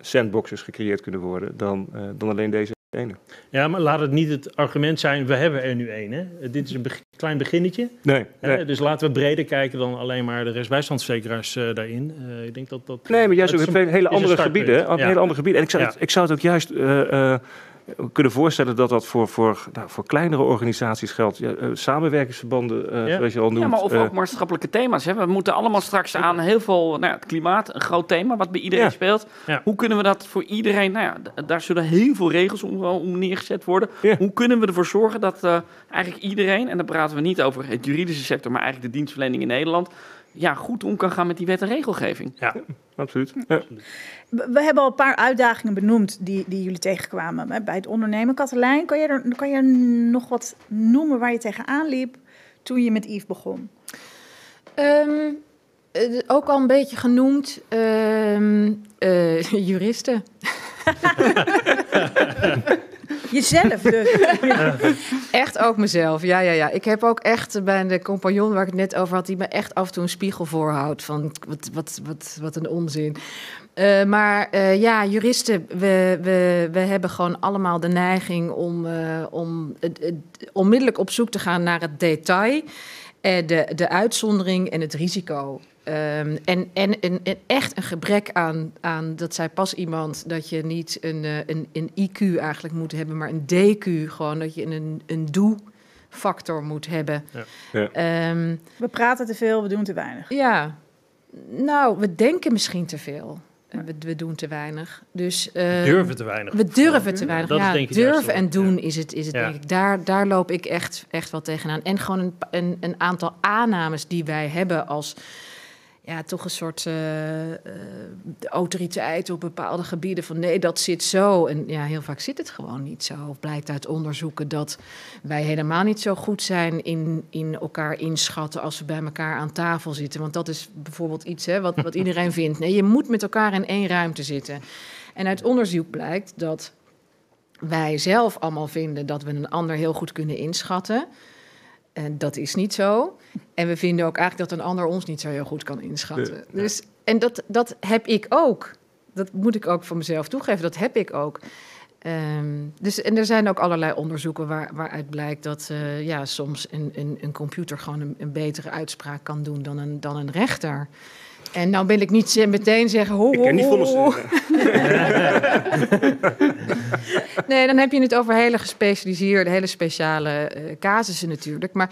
sandboxes gecreëerd kunnen worden... dan, dan alleen deze ene. Ja, maar laat het niet het argument zijn, we hebben er nu één. Hè? Dit is een klein beginnetje. Nee, Hè? Dus laten we breder kijken dan alleen maar de rechtsbijstandsverzekeraars eh, daarin. Eh, ik denk dat dat... Nee, maar juist ook op hele andere gebieden. Op Ja. hele andere gebieden. En ik zou, Ja. het, ik zou het ook juist eh, eh, kunnen voorstellen dat dat voor, voor, nou, voor kleinere organisaties geldt. Ja, eh, samenwerkingsverbanden, eh, Ja. zoals je al noemt. Ja, maar of eh, ook maatschappelijke thema's. Hè. We moeten allemaal straks aan heel veel... Nou ja, het klimaat, een groot thema wat bij iedereen Ja. speelt. Ja. Hoe kunnen we dat voor iedereen... Nou ja, daar zullen heel veel regels om, om neergezet worden. Ja. Hoe kunnen we ervoor zorgen dat eh, eigenlijk iedereen... en dan praten we niet over het juridische sector... maar eigenlijk de dienstverlening in Nederland... Ja, goed om kan gaan met die wet en regelgeving. Ja. absoluut. Ja. We hebben al een paar uitdagingen benoemd die, die jullie tegenkwamen hè, bij het ondernemen. Katelijn, kan je, er, kan je nog wat noemen waar je tegenaan liep toen je met Yves begon? Ehm, eh, ook al een beetje genoemd, ehm, eh, juristen. Jezelf dus. Echt ook mezelf, ja, ja, ja. Ik heb ook echt bij de compagnon waar ik het net over had... die me echt af en toe een spiegel voorhoudt van wat, wat, wat, wat een onzin. Eh, maar eh, ja, juristen, we, we, we hebben gewoon allemaal de neiging om, eh, om onmiddellijk op zoek te gaan naar het detail... eh, de, de uitzondering en het risico. Ehm, en en, en, en echt een gebrek aan, aan, dat zei pas iemand, dat je niet een, eh, een, een IQ eigenlijk moet hebben, maar een DQ. Gewoon dat je een, een doe-factor moet hebben. Ja. Ja. Ehm, We praten te veel, we doen te weinig. ja, nou, we denken misschien te veel. En we, we doen te weinig. Dus, ehm, durven te weinig. we durven te weinig. Dat is ja, durven en doen ja. is het, is het Ja. denk ik. Daar, daar loop ik echt, echt wel tegenaan. En gewoon een, een, een aantal aannames die wij hebben als... ja, toch een soort eh, eh, autoriteit op bepaalde gebieden van nee, dat zit zo. En ja, heel vaak zit het gewoon niet zo. Of blijkt uit onderzoeken dat wij helemaal niet zo goed zijn in, in elkaar inschatten als we bij elkaar aan tafel zitten. Want dat is bijvoorbeeld iets hè, wat, wat iedereen vindt. Nee, je moet met elkaar in één ruimte zitten. En uit onderzoek blijkt dat wij zelf allemaal vinden dat we een ander heel goed kunnen inschatten. En dat is niet zo. En we vinden ook eigenlijk dat een ander ons niet zo heel goed kan inschatten. Ja. Dus, en dat, dat heb ik ook. Dat moet ik ook van mezelf toegeven. Dat heb ik ook. Ehm, dus, en er zijn ook allerlei onderzoeken waar, waaruit blijkt dat eh, ja, soms een, een, een computer gewoon een, een betere uitspraak kan doen dan een, dan een rechter. En nou wil ik niet meteen zeggen... Ho, Ik ken die ho, ho, vonnissen. Nee, dan heb je het over hele gespecialiseerde, hele speciale eh, casussen natuurlijk. Maar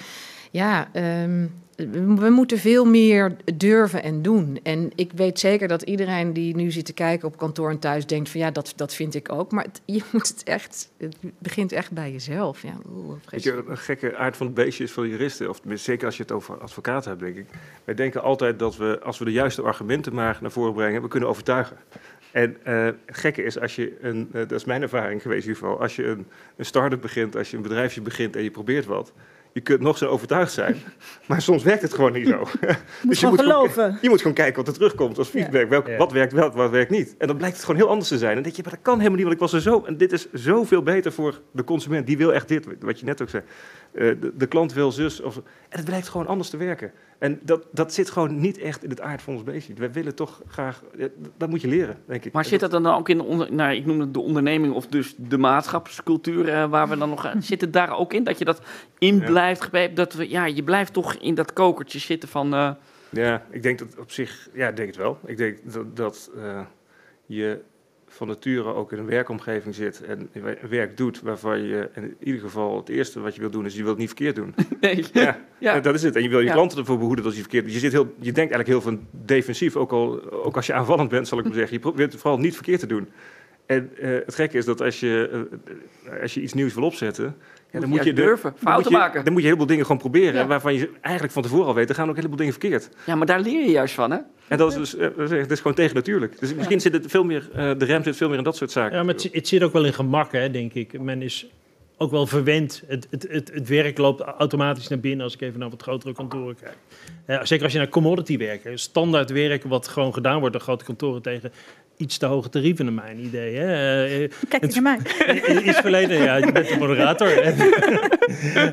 ja, ehm, we, moeten veel meer durven en doen. En ik weet zeker dat iedereen die nu zit te kijken op kantoor en thuis denkt van ja, dat, dat vind ik ook. Maar het- je moet het echt, het begint echt bij jezelf. Ja, oeh, Weet je, een gekke aard van het beestje is voor juristen, of zeker als je het over advocaten hebt, denk ik. Wij denken altijd dat we, als we de juiste argumenten maar naar voren brengen, we kunnen overtuigen. En eh, het gekke is, als je een, eh, dat is mijn ervaring geweest in ieder geval, als je een, een start-up begint, als je een bedrijfje begint en je probeert wat, je kunt nog zo overtuigd zijn, maar soms werkt het gewoon niet zo. Moet Dus je gewoon moet gewoon- geloven. Je moet gewoon kijken wat er terugkomt als Ja. feedback. Welk, Ja. Wat werkt wel, wat werkt niet. En dan blijkt het gewoon heel anders te zijn. En dan denk je, maar dat kan helemaal niet, want ik was er zo. En dit is zoveel beter voor de consument. Die wil echt dit, wat je net ook zei. Eh, de, de klant wil zus. Of, en het blijkt gewoon anders te werken. En dat, dat zit gewoon niet echt in het aard van ons beestje. Wij willen toch graag, eh, dat moet je leren, denk ik. Maar zit dat dan ook in de, onder, nou, ik noem het de onderneming of dus de maatschappscultuur eh, waar we dan nog aan zit het daar ook in dat je dat in Ja. Dat we ja je blijft toch in dat kokertje zitten van eh, Ja, ik denk dat op zich, ja, ik denk het wel. Ik denk dat, dat eh, je van nature ook in een werkomgeving zit en werk doet waarvan je in ieder geval het eerste wat je wil doen is je wilt het niet verkeerd doen. nee, Ja, ja. Dat is het. En je wil je Ja. klanten ervoor behoeden dat je verkeerd. Je, zit heel, je denkt eigenlijk heel veel defensief, ook, al, ook als je aanvallend bent, zal ik maar zeggen. Je probeert het vooral niet verkeerd te doen. En eh, het gekke is dat als je, als je iets nieuws wil opzetten, ja, dan moet je, de- durven, dan fouten moet je- maken. Dan moet je een heleboel dingen gewoon proberen, Ja. waarvan je eigenlijk van tevoren al weet, er gaan ook een heleboel dingen verkeerd. ja, maar daar leer je juist van hè. En dat is dus, eh, dat is, dat is gewoon tegen natuurlijk. Dus misschien zit het veel meer, eh, de rem zit veel meer in dat soort zaken. Ja, maar het, zi- het zit ook wel in gemak, hè, denk ik. Men is ook wel verwend. Het, het, het, het werk loopt automatisch naar binnen als ik even naar wat grotere kantoren kijk. Eh, zeker als je naar commodity werkt. Standaard werk wat gewoon gedaan wordt door grote kantoren tegen iets te hoge tarieven, naar mijn idee. Hè. Eh, Kijk eens naar mij. iets verleden, ja, je bent de moderator.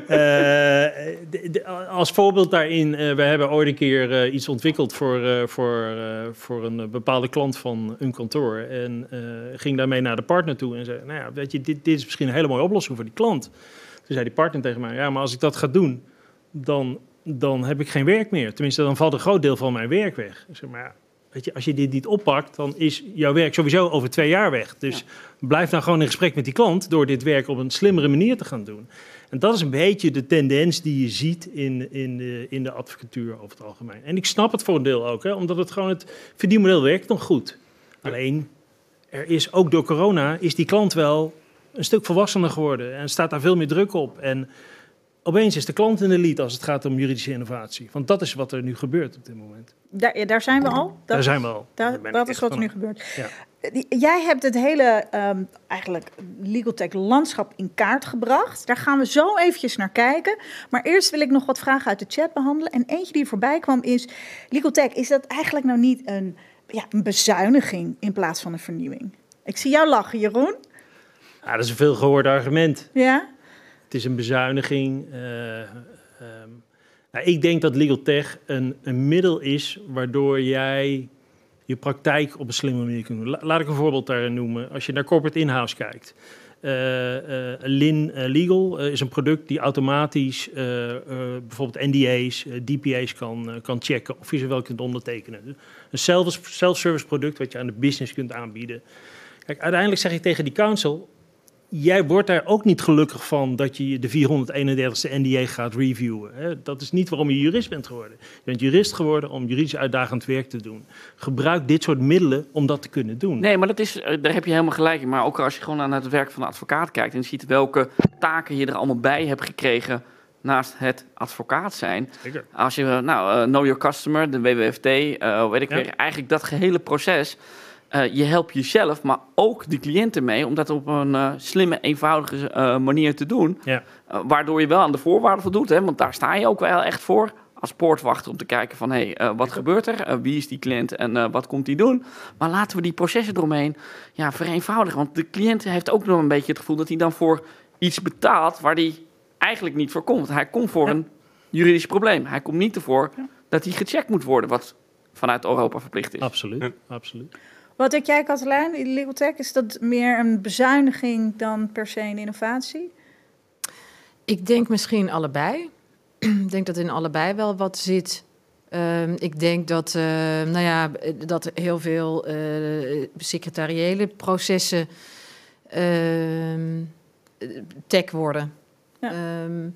Eh, als voorbeeld daarin, eh, we hebben ooit een keer eh, iets ontwikkeld voor, eh, voor, eh, voor een eh, bepaalde klant van een kantoor. En eh, ging daarmee naar de partner toe en zei, nou ja, weet je, dit, dit is misschien een hele mooie oplossing voor die klant. Toen zei die partner tegen mij, ja, maar als ik dat ga doen, dan, dan heb ik geen werk meer. Tenminste, dan valt een groot deel van mijn werk weg. Ik zeg, maar ja, weet je, als je dit niet oppakt, dan is jouw werk sowieso over twee jaar weg. Dus blijf nou gewoon in gesprek met die klant door dit werk op een slimmere manier te gaan doen. En dat is een beetje de tendens die je ziet in, in, de, in de advocatuur over het algemeen. En ik snap het voor een deel ook, hè, omdat het gewoon het verdienmodel werkt nog goed. Alleen, er is ook door corona, is die klant wel een stuk volwassener geworden en staat daar veel meer druk op. En opeens is de klant in de lead als het gaat om juridische innovatie. Want dat is wat er nu gebeurt op dit moment. Daar, ja, daar zijn we al. Dat, daar zijn we al. daar- dat is wat er nu gebeurt. Ja. Jij hebt het hele ehm, eigenlijk legal tech landschap in kaart gebracht. Daar gaan we zo eventjes naar kijken. Maar eerst wil ik nog wat vragen uit de chat behandelen. En eentje die voorbij kwam is: legal tech, is dat eigenlijk nou niet een, ja, een bezuiniging in plaats van een vernieuwing? Ik zie jou lachen, Jeroen. Ja, dat is een veel gehoord argument. Ja? Het is een bezuiniging. eh, ehm, nou, ik denk dat legal tech een, een middel is waardoor jij je praktijk op een slimme manier kunt doen. La- laat ik een voorbeeld daarin noemen. Als je naar corporate in-house kijkt. Eh, eh, Lin Legal is een product die automatisch bijvoorbeeld NDA's, DPA's kan, kan checken of je ze wel kunt ondertekenen. Dus Een self- self-service product wat je aan de business kunt aanbieden. Kijk, uiteindelijk zeg ik tegen die council, jij wordt daar ook niet gelukkig van dat je de 431ste NDA gaat reviewen. Hè? Dat is niet waarom je jurist bent geworden. Je bent jurist geworden om juridisch uitdagend werk te doen. Gebruik dit soort middelen om dat te kunnen doen. Nee, maar dat is, eh, daar heb je helemaal gelijk in. Maar ook als je gewoon naar het werk van de advocaat kijkt en ziet welke taken je er allemaal bij hebt gekregen naast het advocaat zijn. Zeker. Als je, eh, nou, eh, know your customer, de WWFT, eh, weet ik Ja. weer, eigenlijk dat gehele proces. Eh, je helpt jezelf, maar ook de cliënten mee om dat op een eh, slimme, eenvoudige eh, manier te doen. Ja. Waardoor je wel aan de voorwaarden voldoet, hè, want daar sta je ook wel echt voor. Als poortwachter om te kijken van, hé, hey, eh, wat gebeurt er? Eh, wie is die cliënt en eh, wat komt die doen? Maar laten we die processen eromheen ja, vereenvoudigen. Want de cliënt heeft ook nog een beetje het gevoel dat hij dan voor iets betaalt waar hij eigenlijk niet voor komt. Hij komt voor Ja. een juridisch probleem. Hij komt niet ervoor dat hij gecheckt moet worden, wat vanuit Europa verplicht is. Absoluut, Ja. absoluut. Wat denk jij, Katelijn, in legal tech? Is dat meer een bezuiniging dan per se een innovatie? Ik denk misschien allebei. ik denk dat in allebei wel wat zit. Ehm, ik denk dat, eh, nou ja, dat heel veel eh, secretariële processen ehm, tech worden. Ja. Ehm,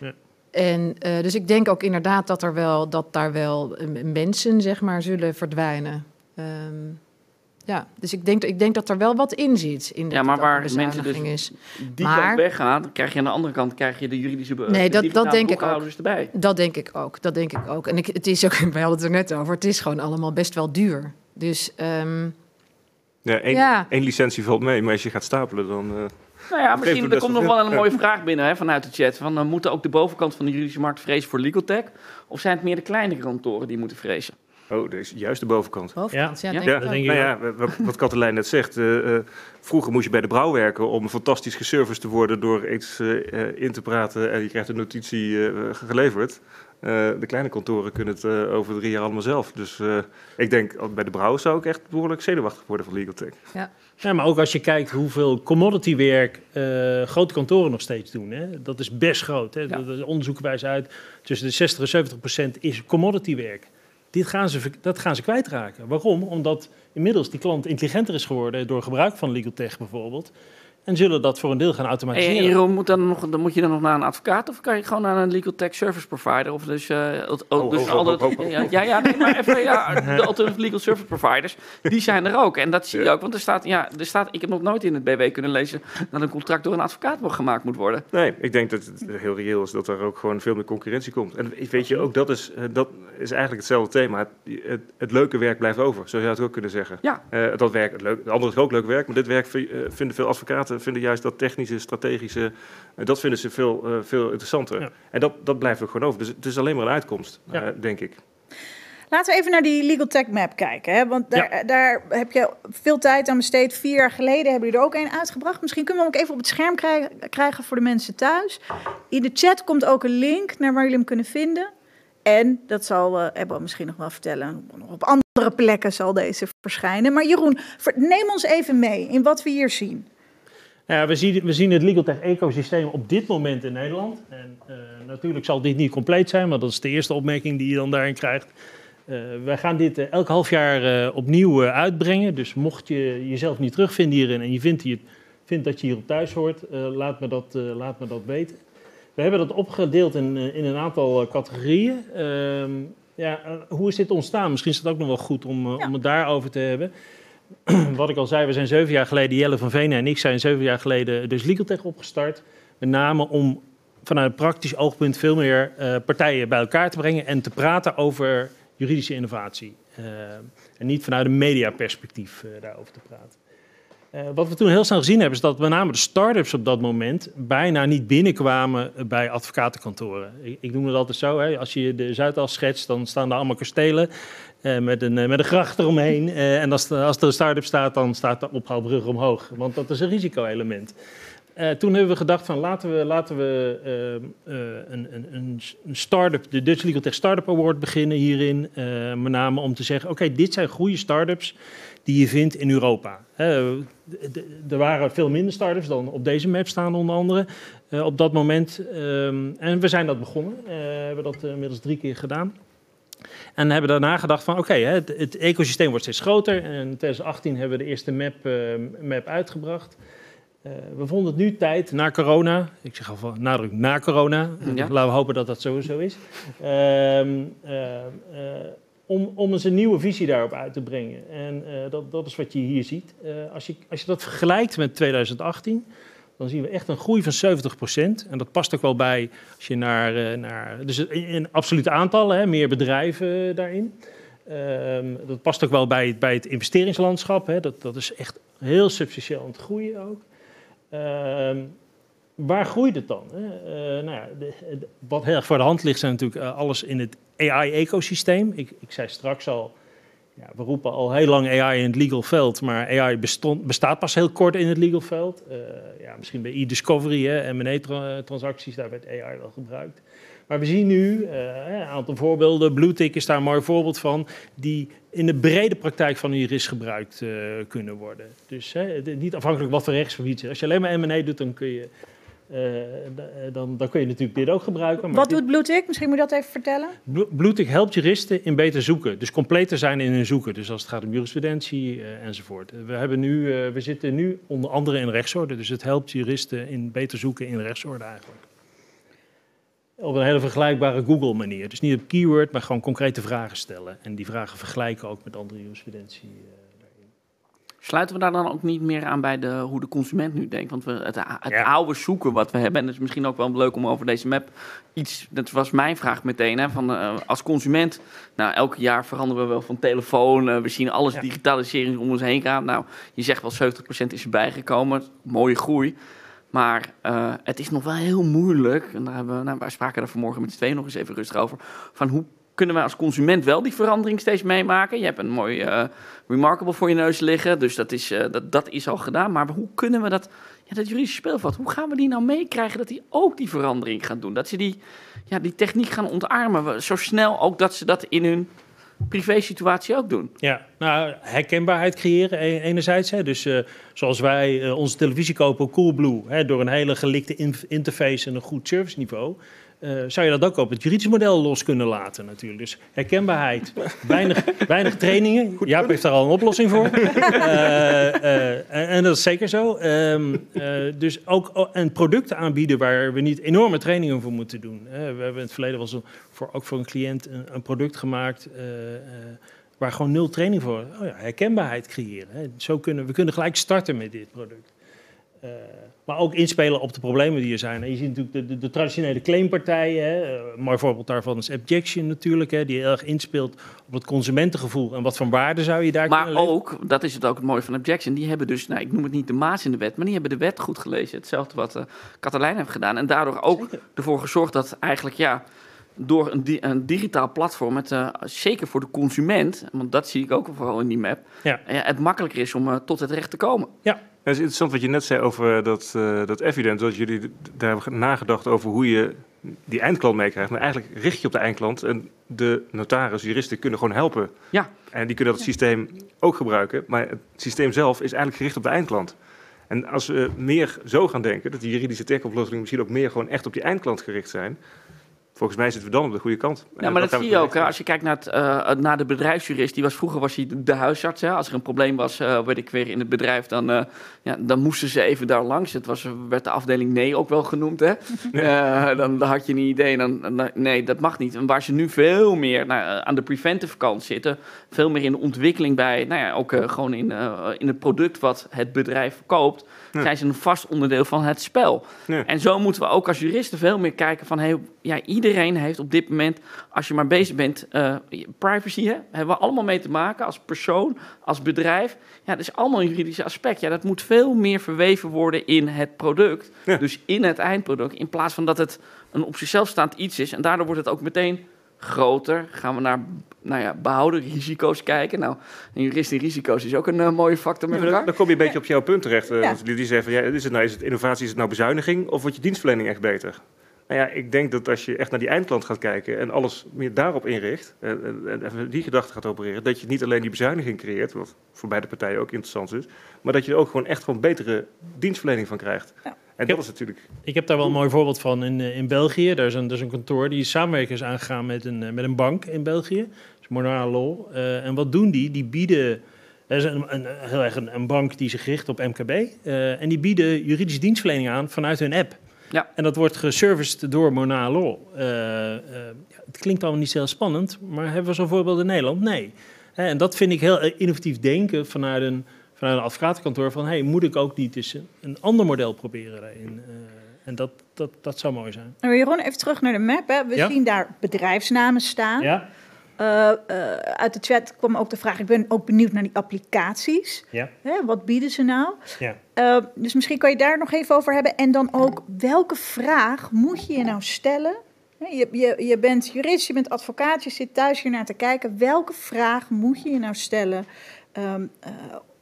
Ja. En eh, dus ik denk ook inderdaad dat, er wel, dat daar wel mensen, zeg maar, zullen verdwijnen. Ehm, ja, dus ik denk, ik denk dat er wel wat in zit. In Ja, maar waar mensen dus is. Die Maar- kant weggaan, dan krijg je aan de andere kant krijg je de juridische Nee, de dat- denk ik ook. erbij. Dat denk ik ook. Dat denk ik ook. En ik, het is ook, wij hadden het er net over. Het is gewoon allemaal best wel duur. Dus ehm, Ja, één, Ja. één licentie valt mee, maar als je gaat stapelen, dan... eh, Nou ja, misschien er komt nog wel een mooie vraag binnen hè, vanuit de chat. Van, uh, moeten ook de bovenkant van de juridische markt vrezen voor legal tech? Of zijn het meer de kleinere kantoren die moeten vrezen? Oh, dat is juist de bovenkant. bovenkant, ja, Ja. denk Ja, ik nou ja, wat, Katelijn net zegt. eh, eh, vroeger moest je bij de brouw werken om fantastisch geserviced te worden door iets eh, eh, in te praten en je krijgt een notitie eh, geleverd. Eh, de kleine kantoren kunnen het eh, over drie jaar allemaal zelf. Dus eh, ik denk, oh, bij de brouw zou ik echt behoorlijk zenuwachtig worden van Legal Tech. Ja, maar ook als je kijkt hoeveel commodity werk eh, grote kantoren nog steeds doen. Hè? Dat is best groot. Hè? Ja. Dat- dat onderzoeken wijzen uit tussen de 60 en 70 procent is commodity werk. Dit gaan ze, dat gaan ze kwijtraken. Waarom? Omdat inmiddels die klant intelligenter is geworden door gebruik van legal tech bijvoorbeeld. En zullen dat voor een deel gaan automatiseren. en Jeroen, moet, dan nog, dan moet je dan nog naar een advocaat of kan je gewoon naar een legal tech service provider? Of dus, eh, het- Oh, dus oh, oh, alle- oh. Ja, ja, ja, nee, maar even, ja, de alternative legal service providers, die zijn er ook. En dat zie je Ja. ook, want er staat, ja, er staat, ik heb nog nooit in het BW kunnen lezen dat een contract door een advocaat gemaakt moet worden. Nee, ik denk dat het heel reëel is dat er ook gewoon veel meer concurrentie komt. En weet je, ook dat is, eh, dat is eigenlijk hetzelfde thema. Het, het, het leuke werk blijft over, zo zou je het ook kunnen zeggen. Ja. Eh, dat werk, het, leuk, het andere is ook leuk werk, maar dit werk vi- eh, vinden veel advocaten vinden juist dat technische, strategische, eh, dat vinden ze veel, eh, veel interessanter. Ja. En dat, dat blijft ook gewoon over. Dus het is alleen maar een uitkomst, Ja. eh, denk ik. Laten we even naar die legal tech map kijken. Hè? Want daar, daar heb je veel tijd aan besteed. Vier jaar geleden hebben jullie er ook een uitgebracht. Misschien kunnen we hem ook even op het scherm krijgen, krijgen voor de mensen thuis. In de chat komt ook een link naar waar jullie hem kunnen vinden. En dat zal uh, Ebbo misschien nog wel vertellen. Nog op andere plekken zal deze verschijnen. Maar Jeroen, neem ons even mee in wat we hier zien. Nou ja, we, zien, we zien het legal tech ecosysteem op dit moment in Nederland. En eh, natuurlijk zal dit niet compleet zijn, maar dat is de eerste opmerking die je dan daarin krijgt. Uh, wij gaan dit uh, elk half jaar opnieuw uitbrengen. Dus mocht je jezelf niet terugvinden hierin en je vindt, hier, vindt dat je hierop thuis hoort, laat, me dat, laat me dat weten. We hebben dat opgedeeld in, in een aantal categorieën. Ehm, ja, hoe is dit ontstaan? Misschien is het ook nog wel goed om, ja. om het daarover te hebben. Wat ik al zei, we zijn zeven jaar geleden, Jelle van Venen en ik zijn zeven jaar geleden dus LegalTech opgestart. Met name om vanuit een praktisch oogpunt veel meer uh, partijen bij elkaar te brengen en te praten over juridische innovatie. Uh, en niet vanuit een mediaperspectief uh, daarover te praten. Wat we toen heel snel gezien hebben, is dat met name de start-ups op dat moment bijna niet binnenkwamen bij advocatenkantoren. Ik, ik noem het altijd zo, hè, als je de Zuidas schetst, dan staan daar allemaal kastelen uh, met, een, met een gracht eromheen. Uh, en als, als er een start-up staat, dan staat de ophaalbrug omhoog, want dat is een risico-element. Toen hebben we gedacht van laten we, laten we een, een, een start-up, de Dutch Legal Tech Startup Award beginnen hierin. met name om te zeggen, oké, dit zijn goede start-ups die je vindt in Europa. er waren veel minder start-ups dan op deze map staan onder andere op dat moment. Um, en we zijn dat begonnen, we hebben dat inmiddels drie keer gedaan. En hebben daarna gedacht van oké, okay, het, het, ecosysteem wordt steeds groter. En in 2018 hebben we de eerste map, map uitgebracht. Uh, we vonden het nu tijd, na corona, ik zeg al van nadruk na corona, ja. laten we hopen dat dat sowieso is, uh, uh, om, om eens een nieuwe visie daarop uit te brengen. En dat, dat is wat je hier ziet. als, je, als je dat vergelijkt met 2018, dan zien we echt een groei van 70%. En dat past ook wel bij als je naar, eh, naar dus in, absolute aantallen, hè, meer bedrijven daarin. Ehm, dat past ook wel bij, bij het investeringslandschap. Hè. Dat, dat is echt heel substantieel aan het groeien ook. Ehm, waar groeit het dan? Hè? Eh, nou ja, wat heel erg voor de hand ligt zijn natuurlijk eh, alles in het AI-ecosysteem. Ik, ik zei straks al, ja, we roepen al heel lang AI in het legal veld, maar AI bestond, bestaat pas heel kort in het legal veld. Eh, ja, misschien bij e-discovery, M&A-transacties, daar werd AI wel gebruikt. Maar we zien nu eh, een aantal voorbeelden. Bluetick is daar een mooi voorbeeld van, die in de brede praktijk van een jurist gebruikt eh, kunnen worden. Dus hè, niet afhankelijk wat voor rechtsgebied. Als je alleen maar M&A doet, dan kun je, dan, dan kun je natuurlijk dit ook gebruiken. Maar Wat doet Bluetick? Misschien moet je dat even vertellen. Bluetick helpt juristen in beter zoeken. Dus completer zijn in hun zoeken. Dus als het gaat om jurisprudentie eh, enzovoort. We, hebben nu, eh, we zitten nu onder andere in rechtsorde. Dus het helpt juristen in beter zoeken in rechtsorde eigenlijk. Op een hele vergelijkbare Google manier. Dus niet op keyword, maar gewoon concrete vragen stellen. En die vragen vergelijken ook met andere jurisprudentie. Sluiten we daar dan ook niet meer aan bij de, hoe de consument nu denkt? Want we, het, het Ja. oude zoeken wat we hebben, en het is misschien ook wel leuk om over deze map iets, dat was mijn vraag meteen, hè, van, eh, als consument, nou elk jaar veranderen we wel van telefoon, eh, we zien alles Ja. digitalisering om ons heen gaan. Nou, je zegt wel 70% is erbij gekomen, mooie groei. Maar eh, het is nog wel heel moeilijk, en daar hebben we, nou, wij spraken er vanmorgen met z'n tweeën nog eens even rustig over, van hoe kunnen wij als consument wel die verandering steeds meemaken? Je hebt een mooi eh, Remarkable voor je neus liggen, dus dat is, eh, dat, dat is al gedaan. Maar hoe kunnen we dat, ja, dat juridische speelveld, hoe gaan we die nou meekrijgen dat die ook die verandering gaan doen? Dat ze die, ja, die techniek gaan ontarmen, zo snel ook dat ze dat in hun privé-situatie ook doen. Ja, nou, herkenbaarheid creëren e- enerzijds. Hè. Dus eh, zoals wij onze televisie kopen op Coolblue... Hè, door een hele gelikte in- interface en een goed serviceniveau... eh, zou je dat ook op het juridisch model los kunnen laten natuurlijk. Dus herkenbaarheid, weinig, weinig trainingen. Jaap heeft daar al een oplossing voor. Eh, eh, en, en dat is zeker zo. Ehm, eh, dus ook een product aanbieden waar we niet enorme trainingen voor moeten doen. We hebben in het verleden wel voor, ook voor een cliënt een, een product gemaakt... waar gewoon nul training voor. Oh ja, herkenbaarheid creëren. Hè. Zo kunnen we kunnen gelijk starten met dit product. Maar ook inspelen op de problemen die er zijn. En je ziet natuurlijk de, de, de traditionele claimpartijen. Hè. Eh, Een mooi voorbeeld daarvan is Objection natuurlijk. Hè, die heel erg inspeelt op het consumentengevoel. En wat voor waarde zou je daar Maar kunnen leveren? ook, dat is het ook het mooie van Objection, die hebben dus, nou, ik noem het niet de maas in de wet, maar die hebben de wet goed gelezen. Hetzelfde wat Katelijn heeft gedaan. En daardoor ook Zeker. ervoor gezorgd dat eigenlijk, ja, door een, di- een digitaal platform, het, eh, zeker voor de consument, want dat zie ik ook vooral in die map, Ja. eh, het makkelijker is om eh, tot het recht te komen. Het is interessant wat je net zei over dat, eh dat evident, dat jullie daar hebben nagedacht over hoe je die eindklant meekrijgt. Maar eigenlijk richt je op de eindklant en de notaris, juristen kunnen gewoon helpen. Ja. En die kunnen dat systeem ook gebruiken, maar het systeem zelf is eigenlijk gericht op de eindklant. En als we meer zo gaan denken, dat die juridische tech-oplossingen misschien ook meer gewoon echt op die eindklant gericht zijn, volgens mij zitten we dan op de goede kant. Ja, maar dat zie je ook. hè. Als je kijkt naar, het, eh, naar de bedrijfsjurist, die was vroeger was hij de huisarts. Hè. Als er een probleem was, weet ik weer in het bedrijf, dan, eh, ja, dan moesten ze even daar langs. Het was, werd de afdeling nee ook wel genoemd. Hè. Dan, dan had je een idee, dan, dan- nee, dat mag niet. En waar ze nu veel meer nou, aan de preventive kant zitten, veel meer in de ontwikkeling bij, nou ja, ook gewoon in, in het product wat het bedrijf verkoopt, Ja. zijn ze een vast onderdeel van het spel. Ja. En zo moeten we ook als juristen veel meer kijken van, hey, ja, iedereen heeft op dit moment, als je maar bezig bent, eh, privacy, hè, hebben we allemaal mee te maken als persoon, als bedrijf. Ja, dat is allemaal een juridisch aspect. Ja, dat moet veel meer verweven worden in het product, Ja. dus in het eindproduct, in plaats van dat het een op zichzelf staand iets is. En daardoor wordt het ook meteen groter. Gaan we naar nou ja, behouden risico's kijken. Nou, een jurist in risico's is ook een eh, mooie factor met Ja, maar dan, elkaar. dan kom je een beetje op jouw punt terecht. eh, Ja. die zeggen van, ja, is het nou is het innovatie, is het nou bezuiniging of wordt je dienstverlening echt beter? Nou ja, ik denk dat als je echt naar die eindklant gaat kijken en alles meer daarop inricht, eh, en, en even die gedachte gaat opereren, dat je niet alleen die bezuiniging creëert, wat voor beide partijen ook interessant is, maar dat je er ook gewoon echt gewoon betere dienstverlening van krijgt. Ja. En dat is natuurlijk... Ik heb daar wel een mooi voorbeeld van in, eh, in België. Daar is een, daar is een kantoor die samenwerking is aangegaan met een, eh, met een bank in België. Dat is Monara Law. Eh, en wat doen die? Die bieden... Dat is een, een, heel erg een, een bank die zich richt op MKB. eh, en die bieden juridische dienstverlening aan vanuit hun app. Ja. En dat wordt geserviced door Monara Law. Eh, eh, ja, het klinkt allemaal niet zo heel spannend, maar hebben we zo'n voorbeeld in Nederland? Nee. Hè, en dat vind ik heel innovatief denken vanuit een, vanuit een advocatenkantoor van... hey, moet ik ook niet eens een, ander model proberen daarin? Eh, en dat, dat, dat zou mooi zijn. Nou, Jeroen, even terug naar de map. Hè. We Ja. zien daar bedrijfsnamen staan. Ja? Eh, eh, uit de chat kwam ook de vraag, ik ben ook benieuwd naar die applicaties. Ja. Hè, wat bieden ze nou? Ja. Dus misschien kan je daar nog even over hebben. En dan ook, welke vraag moet je je nou stellen? Je, je, je bent jurist, je bent advocaat, je zit thuis hier naar te kijken. Welke vraag moet je je nou stellen ehm, eh,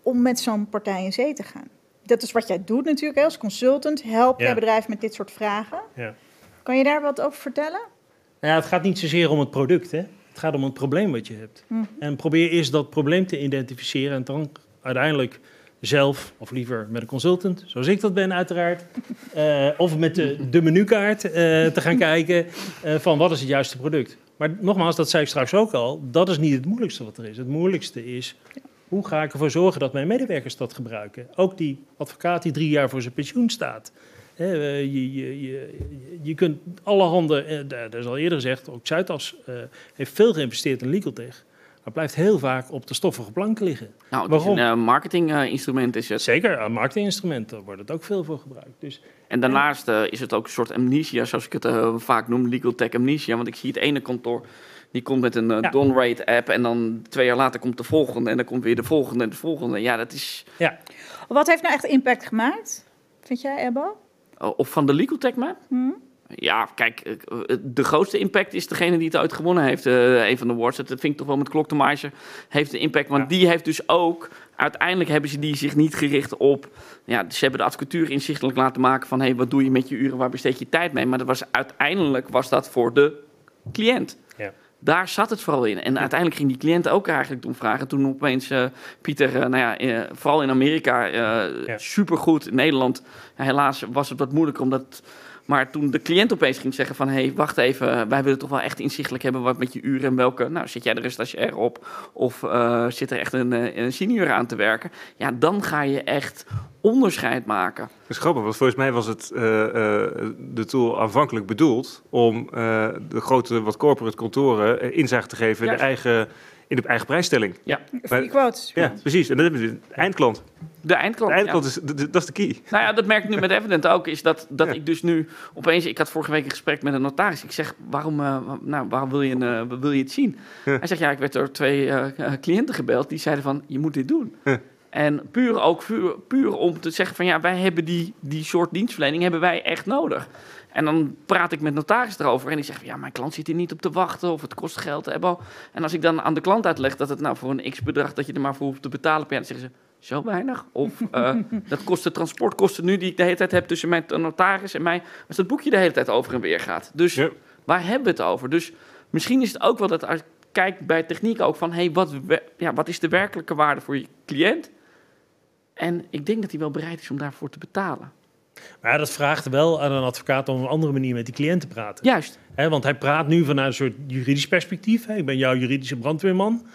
om met zo'n partij in zee te gaan? Dat is wat jij doet natuurlijk als consultant. Help Ja. jij bedrijf met dit soort vragen. Ja. Kan je daar wat over vertellen? Nou ja, het gaat niet zozeer om het product, hè. Het gaat om het probleem wat je hebt. Hm. En probeer eerst dat probleem te identificeren en dan uiteindelijk zelf, of liever met een consultant, zoals ik dat ben uiteraard, eh, of met de, de menukaart eh, te gaan kijken eh, van wat is het juiste product. Maar nogmaals, dat zei ik straks ook al, dat is niet het moeilijkste wat er is. Het moeilijkste is, hoe ga ik ervoor zorgen dat mijn medewerkers dat gebruiken? Ook die advocaat die drie jaar voor zijn pensioen staat. Eh, je, je, je, je kunt alle handen, eh, dat is al eerder gezegd, ook Zuidas eh, heeft veel geïnvesteerd in legal tech. Maar blijft heel vaak op de stoffige plank liggen. Nou, het is Waarom? een marketinginstrument is het. Zeker, aan marketinginstrumenten wordt het ook veel voor gebruikt. Dus En daarnaast is het ook een soort amnesia, zoals ik het vaak noem, legal tech amnesia. Want ik zie het ene kantoor, die komt met een eh, Ja. Donrate app en dan twee jaar later komt de volgende en dan komt weer de volgende en de volgende. Ja, dat is... ja, Wat heeft nou echt impact gemaakt? Vind jij, Ebbo? eh, of van de legal tech map? Hm? Ja, kijk, eh, de grootste impact is degene die het ooit gewonnen heeft, eh, een van de awards. Dat vind ik toch wel met Klok de Meisje heeft de impact. Want Ja. die heeft dus ook, uiteindelijk hebben ze die zich niet gericht op... Ja, ze hebben de advocatuur inzichtelijk laten maken van... hé, hey, wat doe je met je uren, waar besteed je tijd mee? Maar dat was, uiteindelijk was dat voor de cliënt. Daar zat het vooral in. En uiteindelijk ging die cliënt ook eigenlijk om vragen. Toen opeens eh, Pieter, eh, nou ja, eh, vooral in Amerika, Ja. supergoed. In Nederland, helaas was het wat moeilijker, omdat... Maar toen de cliënt opeens ging zeggen van... hé, hey, wacht even, wij willen toch wel echt inzichtelijk hebben... wat met je uren en welke... Nou, zit jij er een stagiair op? Of zit er echt een, een senior aan te werken? Ja, dan ga je echt onderscheid maken. Dat is grappig, want volgens mij was het, eh, eh, de tool aanvankelijk bedoeld om eh, de grote, wat corporate kantoren inzicht te geven in de, eigen, in de eigen prijsstelling. Free quotes. Ja, precies. En dat hebben we de eindklant. De eindklant. De ja. eindklant is, dat is de key. Nou ja, dat merk ik nu met Evident ook. Is dat, dat Ja. ik dus nu opeens... Ik had vorige week een gesprek met een notaris. Ik zeg, waarom, wa- nou, waarom wil, je een, wil je het zien? Ja. Hij zegt, ja, ik werd door twee cliënten gebeld. Die zeiden van, je moet dit doen. En puur ook puur, puur om te zeggen van... Ja, wij hebben die, die soort dienstverlening hebben wij echt nodig. En dan praat ik met notaris erover. En die zegt, ja, mijn klant zit hier niet op te wachten. Of het kost geld. En als ik dan aan de klant uitleg dat het nou voor een x-bedrag... dat je er maar voor hoeft te betalen per jaar... zeggen ze, zo weinig? Of eh, dat kost de transportkosten nu die ik de hele tijd heb tussen mijn notaris en mij, als dat boekje de hele tijd over en weer gaat. Dus waar hebben we het over? Dus misschien is het ook wel dat als je kijkt bij techniek ook van, hey, wat, ja, wat is de werkelijke waarde voor je cliënt? En ik denk dat hij wel bereid is om daarvoor te betalen. maar ja, dat vraagt wel aan een advocaat om op een andere manier met die cliënt te praten. Juist. Want hij praat nu vanuit een soort juridisch perspectief. Ik ben jouw juridische brandweerman.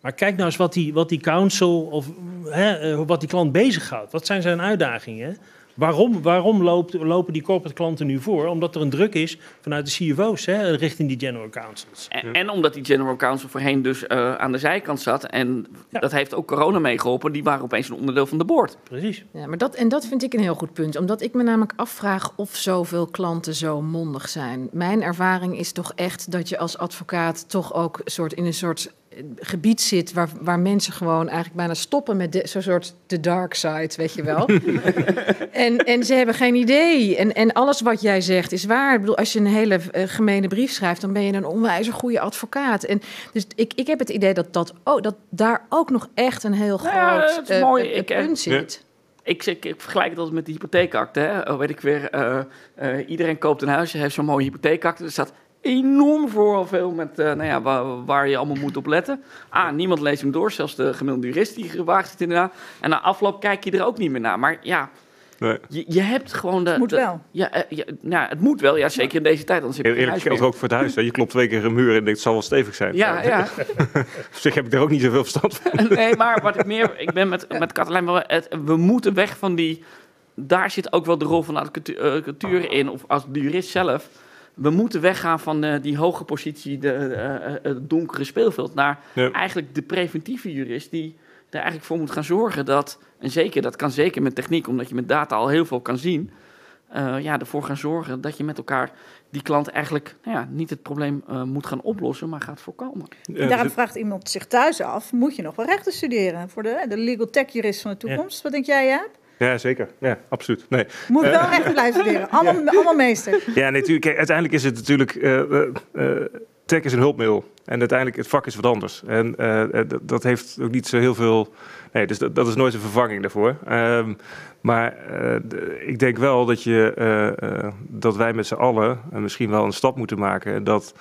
Maar kijk nou eens wat die, wat die counsel of eh, wat die klant bezighoudt. Wat zijn zijn uitdagingen? Waarom, waarom loopt, lopen die corporate klanten nu voor? Omdat er een druk is vanuit de CFO's hè, richting die general counsels. En, en omdat die general counsel voorheen dus eh, aan de zijkant zat. En Ja. dat heeft ook corona meegeholpen. Die waren opeens een onderdeel van de board. Precies. Ja, maar dat, en dat vind ik een heel goed punt. Omdat ik me namelijk afvraag of zoveel klanten zo mondig zijn. Mijn ervaring is toch echt dat je als advocaat toch ook soort in een soort gebied zit waar, waar mensen gewoon eigenlijk bijna stoppen met de- zo'n soort de dark side, weet je wel. en, en ze hebben geen idee. En, en alles wat jij zegt is waar. Ik bedoel, als je een hele eh, gemene brief schrijft, dan ben je een onwijs goede advocaat. En dus ik, ik heb het idee dat, dat, oh, dat daar ook nog echt een heel groot Ja, dat eh, mooi. eh, Ik, eh, punt zit. Ik, ik, ik vergelijk het altijd met de hypotheekakte. Hè. Oh, weet ik weer, eh, eh, iedereen koopt een huis, heeft zo'n mooie hypotheekakte. Er staat enorm vooral veel met eh, nou ja, waar, waar je allemaal moet op letten. Ah, niemand leest hem door, zelfs de gemiddelde jurist die gewaagd zit inderdaad. En na afloop kijk je er ook niet meer naar. Maar ja, Nee. je, je hebt gewoon de... Moet de- wel. Ja, eh, ja, nou, het moet wel, ja, zeker in deze tijd. Anders heb je geen Eerlijk geldt ook voor het huis. Hè. Je klopt twee keer een muur en denkt, het zal wel stevig zijn. Ja, ja. Op zich heb ik er ook niet zoveel verstand van. Nee, maar wat ik meer... Ik ben met, met Katelijn. Het, we moeten weg van die... Daar zit ook wel de rol van de eh, advocatuur in, of als de jurist zelf. We moeten weggaan van eh, die hoge positie, de, eh, eh, het donkere speelveld, naar Ja. eigenlijk de preventieve jurist die er eigenlijk voor moet gaan zorgen dat, en zeker, dat kan zeker met techniek, omdat je met data al heel veel kan zien, eh, ja, ervoor gaan zorgen dat je met elkaar die klant eigenlijk nou ja, niet het probleem eh, moet gaan oplossen, maar gaat voorkomen. Eh, Daarom dus- vraagt iemand zich thuis af, moet je nog wel rechten studeren voor de, de legal tech jurist van de toekomst? Wat denk jij, Jaap? Ja, zeker. Ja, absoluut. Nee. Moet wel rechten blijven studeren. Allemaal, allemaal meester. Ja, natuurlijk. Kijk, uiteindelijk is het natuurlijk. eh, eh, eh, tech is een hulpmiddel. En uiteindelijk, het vak is wat anders. En eh, eh, dat, heeft ook niet zo heel veel. Nee, dus dat, dat is nooit een vervanging daarvoor. Ehm, maar eh, ik denk wel dat, je, eh, eh, dat wij met z'n allen eh, misschien wel een stap moeten maken. Dat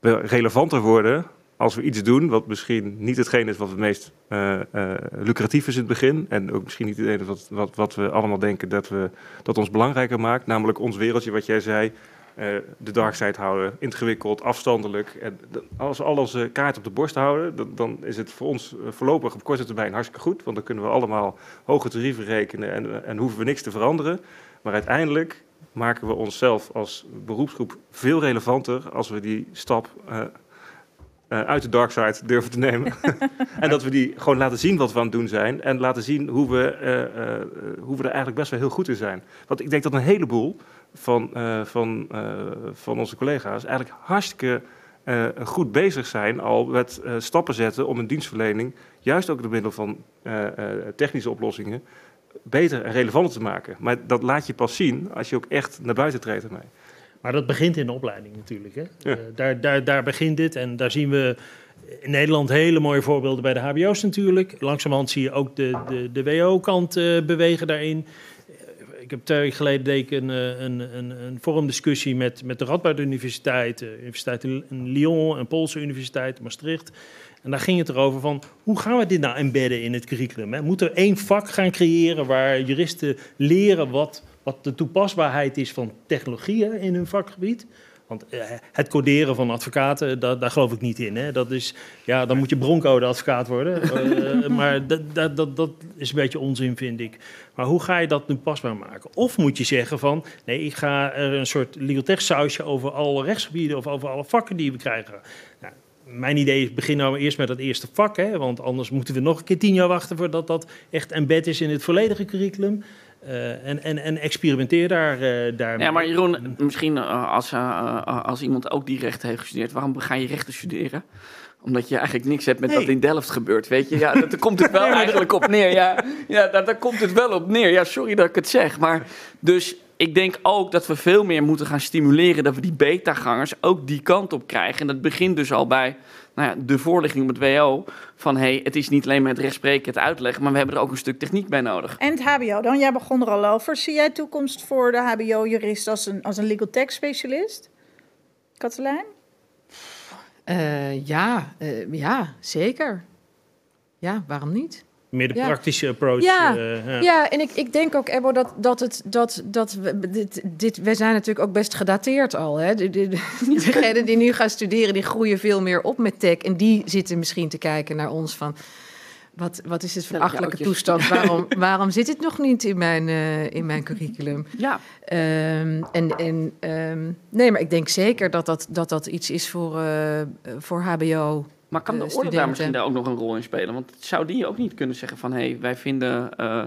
we relevanter worden als we iets doen wat misschien niet hetgeen is wat het meest eh, eh, lucratief is in het begin. En ook misschien niet hetgeen wat, wat, wat we allemaal denken dat, we, dat ons belangrijker maakt. Namelijk ons wereldje, wat jij zei. eh, de dark side houden, ingewikkeld, afstandelijk. En als we al onze kaart op de borst houden, dan, dan is het voor ons voorlopig op korte termijn hartstikke goed. Want dan kunnen we allemaal hoge tarieven rekenen en, en hoeven we niks te veranderen. Maar uiteindelijk maken we onszelf als beroepsgroep veel relevanter als we die stap eh, uit de dark side durven te nemen. en dat we die gewoon laten zien wat we aan het doen zijn. En laten zien hoe we, eh, hoe we er eigenlijk best wel heel goed in zijn. Want ik denk dat een heleboel van, van, van onze collega's eigenlijk hartstikke goed bezig zijn al met stappen zetten om een dienstverlening, juist ook door middel van technische oplossingen, beter en relevanter te maken. Maar dat laat je pas zien als je ook echt naar buiten treedt ermee. Maar dat begint in de opleiding natuurlijk. Hè? Ja. Eh, daar, daar, daar begint dit en daar zien we in Nederland hele mooie voorbeelden bij de HBO's natuurlijk. Langzamerhand zie je ook de, de, de WO-kant eh, bewegen daarin. Eh, Ik heb twee weken geleden deed ik een, een, een, een forumdiscussie met, met de Radboud Universiteit, de Universiteit in Lyon, een Poolse universiteit, Maastricht. En daar ging het erover van, hoe gaan we dit nou embedden in het curriculum? Hè? Moeten we één vak gaan creëren waar juristen leren wat, wat de toepasbaarheid is van technologieën in hun vakgebied? Want eh, het coderen van advocaten, daar, daar geloof ik niet in. Hè? Dat is, ja, dan moet je broncode-advocaat worden. Eh, maar dat, dat, dat, dat is een beetje onzin, vind ik. Maar hoe ga je dat nu pasbaar maken? Of moet je zeggen van, nee, ik ga er een soort legal tech sausje over alle rechtsgebieden of over alle vakken die we krijgen. Nou, mijn idee is, begin nou eerst met dat eerste vak, hè, want anders moeten we nog een keer tien jaar wachten voordat dat echt embed is in het volledige curriculum. Eh, en, en, en experimenteer daar, eh daarmee. Ja, maar Jeroen, misschien eh, als, als iemand ook die rechten heeft gestudeerd, waarom ga je rechten studeren? Omdat je eigenlijk niks hebt met Nee. wat in Delft gebeurt, weet je? Ja, dat- daar komt het wel eigenlijk op neer. Ja, ja daar, daar komt het wel op neer. Ja, sorry dat ik het zeg. Maar dus ik denk ook dat we veel meer moeten gaan stimuleren dat we die beta-gangers ook die kant op krijgen. En dat begint dus al bij nou ja, de voorlichting op het WO. Van hey, het is niet alleen maar het rechtspreken, het uitleggen, maar we hebben er ook een stuk techniek bij nodig. En het HBO dan? Jij begon er al over. Zie jij toekomst voor de HBO-jurist als een, als een legal tech specialist? Katelijn? Eh, ja, eh, ja, zeker. Ja, waarom niet? Meer de Ja. praktische approach. Ja, eh, ja. Ja, en ik, ik denk ook, Ebo, dat, dat het dat, dat we, dit, dit, wij zijn natuurlijk ook best gedateerd al. Hè? De, de, de- degenen die nu gaan studeren, die groeien veel meer op met tech. En die zitten misschien te kijken naar ons van. Wat, wat is dit voor Welke achterlijke oudjes? toestand? Waarom, waarom zit dit nog niet in mijn, eh, in mijn curriculum? Ja, Ehm, en en ehm, nee, maar ik denk zeker dat dat, dat, dat iets is voor, eh, voor HBO. Maar kan de eh, orde daar misschien daar ook nog een rol in spelen? Want zou die ook niet kunnen zeggen van... hé, hey, wij vinden... eh,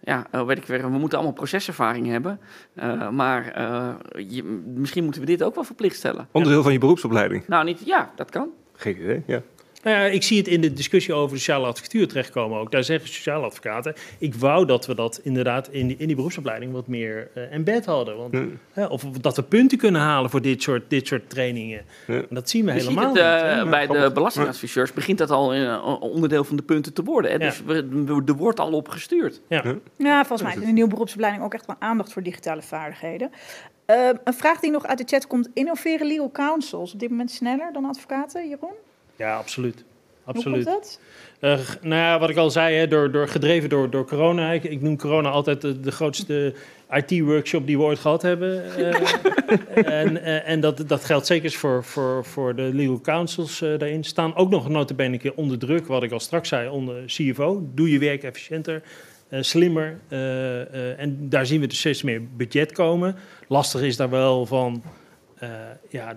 ja, eh, weet ik weer, we moeten allemaal proceservaring hebben. eh, maar eh, je, misschien moeten we dit ook wel verplicht stellen. Onderdeel van je beroepsopleiding. Nou, niet... Ja, dat kan. Geen idee, ja. Nou ja, ik zie het in de discussie over sociale advocatuur terechtkomen ook. Daar zeggen sociale advocaten, ik wou dat we dat inderdaad in die, in die beroepsopleiding wat meer eh embed hadden. Want, Ja. hè, of dat we punten kunnen halen voor dit soort, dit soort trainingen. Ja. Dat zien we Je ziet helemaal het, eh, niet. hè. bij de belastingadviseurs begint dat al eh, onderdeel van de punten te worden. Hè? Dus we- er wordt al op gestuurd. Ja. Ja, volgens mij is in de nieuwe beroepsopleiding ook echt wel aandacht voor digitale vaardigheden. Eh, een vraag die nog uit de chat komt. Innoveren legal counsels op dit moment sneller dan advocaten, Jeroen? Ja, absoluut. Hoe absoluut. komt dat? Eh, nou ja, wat ik al zei, hè, door, door, gedreven door, door corona. Ik, ik noem corona altijd de, de grootste IT-workshop die we ooit gehad hebben. Eh, en eh, en dat, dat geldt zeker voor, voor, voor de legal counsels eh, daarin. Staan ook nog notabene een keer onder druk, wat ik al straks zei, onder CFO. Doe je werk efficiënter, slimmer. en daar zien we dus steeds meer budget komen. Lastig is daar wel van, ja,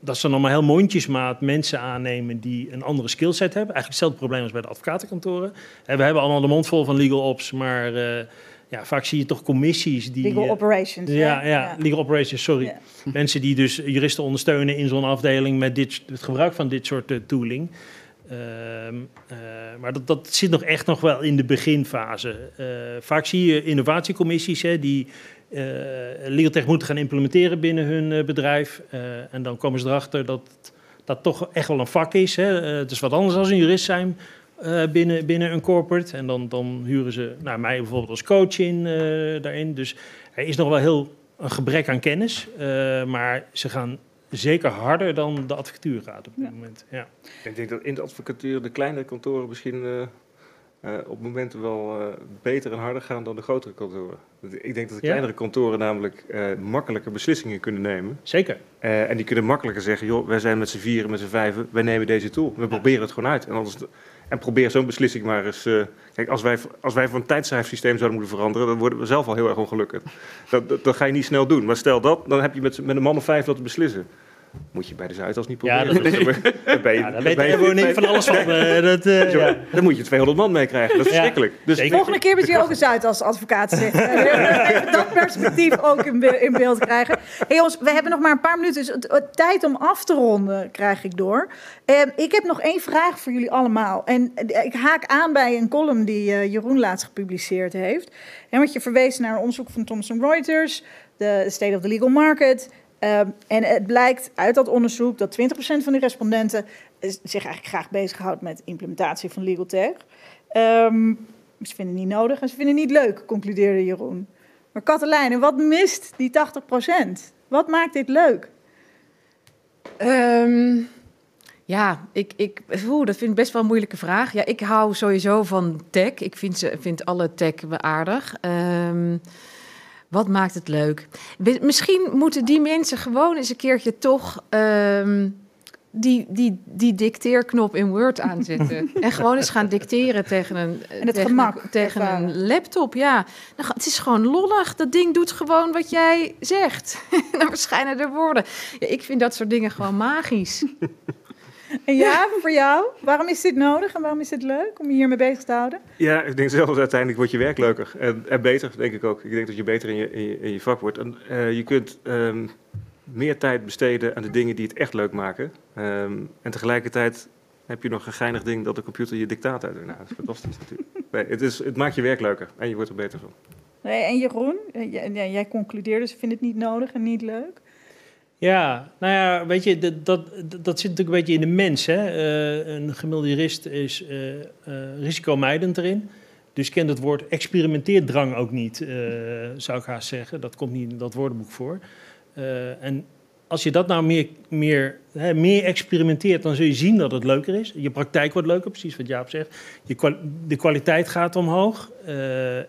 dat ze dan maar heel mondjesmaat mensen aannemen die een andere skillset hebben. Eigenlijk hetzelfde probleem als bij de advocatenkantoren. En we hebben allemaal de mond vol van legal ops, maar eh, ja, vaak zie je toch commissies die... Legal eh, operations. ja, ja, legal operations, sorry. Ja. Mensen die dus juristen ondersteunen in zo'n afdeling met dit, het gebruik van dit soort eh, tooling. Ehm, eh, maar dat, dat zit nog echt nog wel in de beginfase. Eh, vaak zie je innovatiecommissies hè, die eh legal tech moeten gaan implementeren binnen hun eh, bedrijf. Eh, en dan komen ze erachter dat dat toch echt wel een vak is. Hè. Eh, het is wat anders dan een jurist zijn eh, binnen, binnen een corporate. En dan, dan huren ze nou, mij bijvoorbeeld als coach in eh, daarin. Dus er is nog wel heel een gebrek aan kennis. eh, maar ze gaan zeker harder dan de advocatuur gaat op dit Ja. moment. Ja. Ik denk dat in de advocatuur de kleinere kantoren misschien eh, eh, op momenten wel eh, beter en harder gaan dan de grotere kantoren. Ik denk dat de Ja. kleinere kantoren namelijk eh, makkelijker beslissingen kunnen nemen. Zeker. En die kunnen makkelijker zeggen, joh, wij zijn met z'n vieren, met z'n vijven, wij nemen deze tool. We proberen het gewoon uit. En, anders, en probeer zo'n beslissing maar eens... kijk, als wij, als wij van een tijdschrijfsysteem zouden moeten veranderen, dan worden we zelf al heel erg ongelukkig. Dat, dat, dat ga je niet snel doen. Maar stel dat, dan heb je met, met een man of vijf dat te beslissen. Moet je bij de Zuidas niet Ja, proberen. dat is- ben je- Ja, daar weet niet van alles van. dat, eh, ja. Dan moet je 200 man meekrijgen. Dat is Ja. verschrikkelijk. Dus. Volgende keer moet je ook eens uit als advocaat zitten. Even dat perspectief ook in, be- in beeld krijgen. Hey jongens, we hebben nog maar een paar minuten. Dus het, het- tijd om af te ronden krijg ik door. Ehm, ik heb nog één vraag voor jullie allemaal. En eh, ik haak aan bij een column die eh, Jeroen laatst gepubliceerd heeft. En want je verwees naar een onderzoek van Thomson Reuters. De State of the Legal Market. Ehm, en het blijkt uit dat onderzoek dat 20% van de respondenten zich eigenlijk graag bezighoudt met implementatie van legal tech. Ehm, ze vinden het niet nodig en ze vinden het niet leuk, concludeerde Jeroen. Maar Katelijne, wat mist die 80%? Wat maakt dit leuk? Ehm, ja, ik, ik, oeh, dat vind ik best wel een moeilijke vraag. Ja, ik hou sowieso van tech. Ik vind, vind alle tech aardig. Ehm, wat maakt het leuk? Misschien moeten die mensen gewoon eens een keertje toch ehm, die, die, die dicteerknop in Word aanzetten. en gewoon eens gaan dicteren tegen een, En het tegen, gemak tegen ervaren. een laptop. Ja, ga- het is gewoon lollig. Dat ding doet gewoon wat jij zegt. Dan verschijnen er woorden. Ja, ik vind dat soort dingen gewoon magisch. En ja, voor jou? Waarom is dit nodig en waarom is dit leuk om je hiermee bezig te houden? Ja, ik denk zelfs uiteindelijk wordt je werk leuker. En, en beter, denk ik ook. Ik denk dat je beter in je, in je, in je vak wordt. En, eh, je kunt ehm, meer tijd besteden aan de dingen die het echt leuk maken. Ehm, en tegelijkertijd heb je nog een geinig ding dat de computer je dictaat uit. Nou, dat is fantastisch natuurlijk. Nee, het, is, het maakt je werk leuker en je wordt er beter van. Nee, en Jeroen, jij, jij concludeerde ze vinden het niet nodig en niet leuk. Ja, nou ja, weet je, dat, dat, dat zit natuurlijk een beetje in de mens. Hè? Eh, een gemiddelde jurist is eh, risicomijdend erin. Dus kent het woord experimenteerdrang ook niet, zou ik haast zeggen. Dat komt niet in dat woordenboek voor. En als je dat nou meer, meer, hè, meer experimenteert, dan zul je zien dat het leuker is. Je praktijk wordt leuker, precies wat Jaap zegt. Je de kwaliteit gaat omhoog.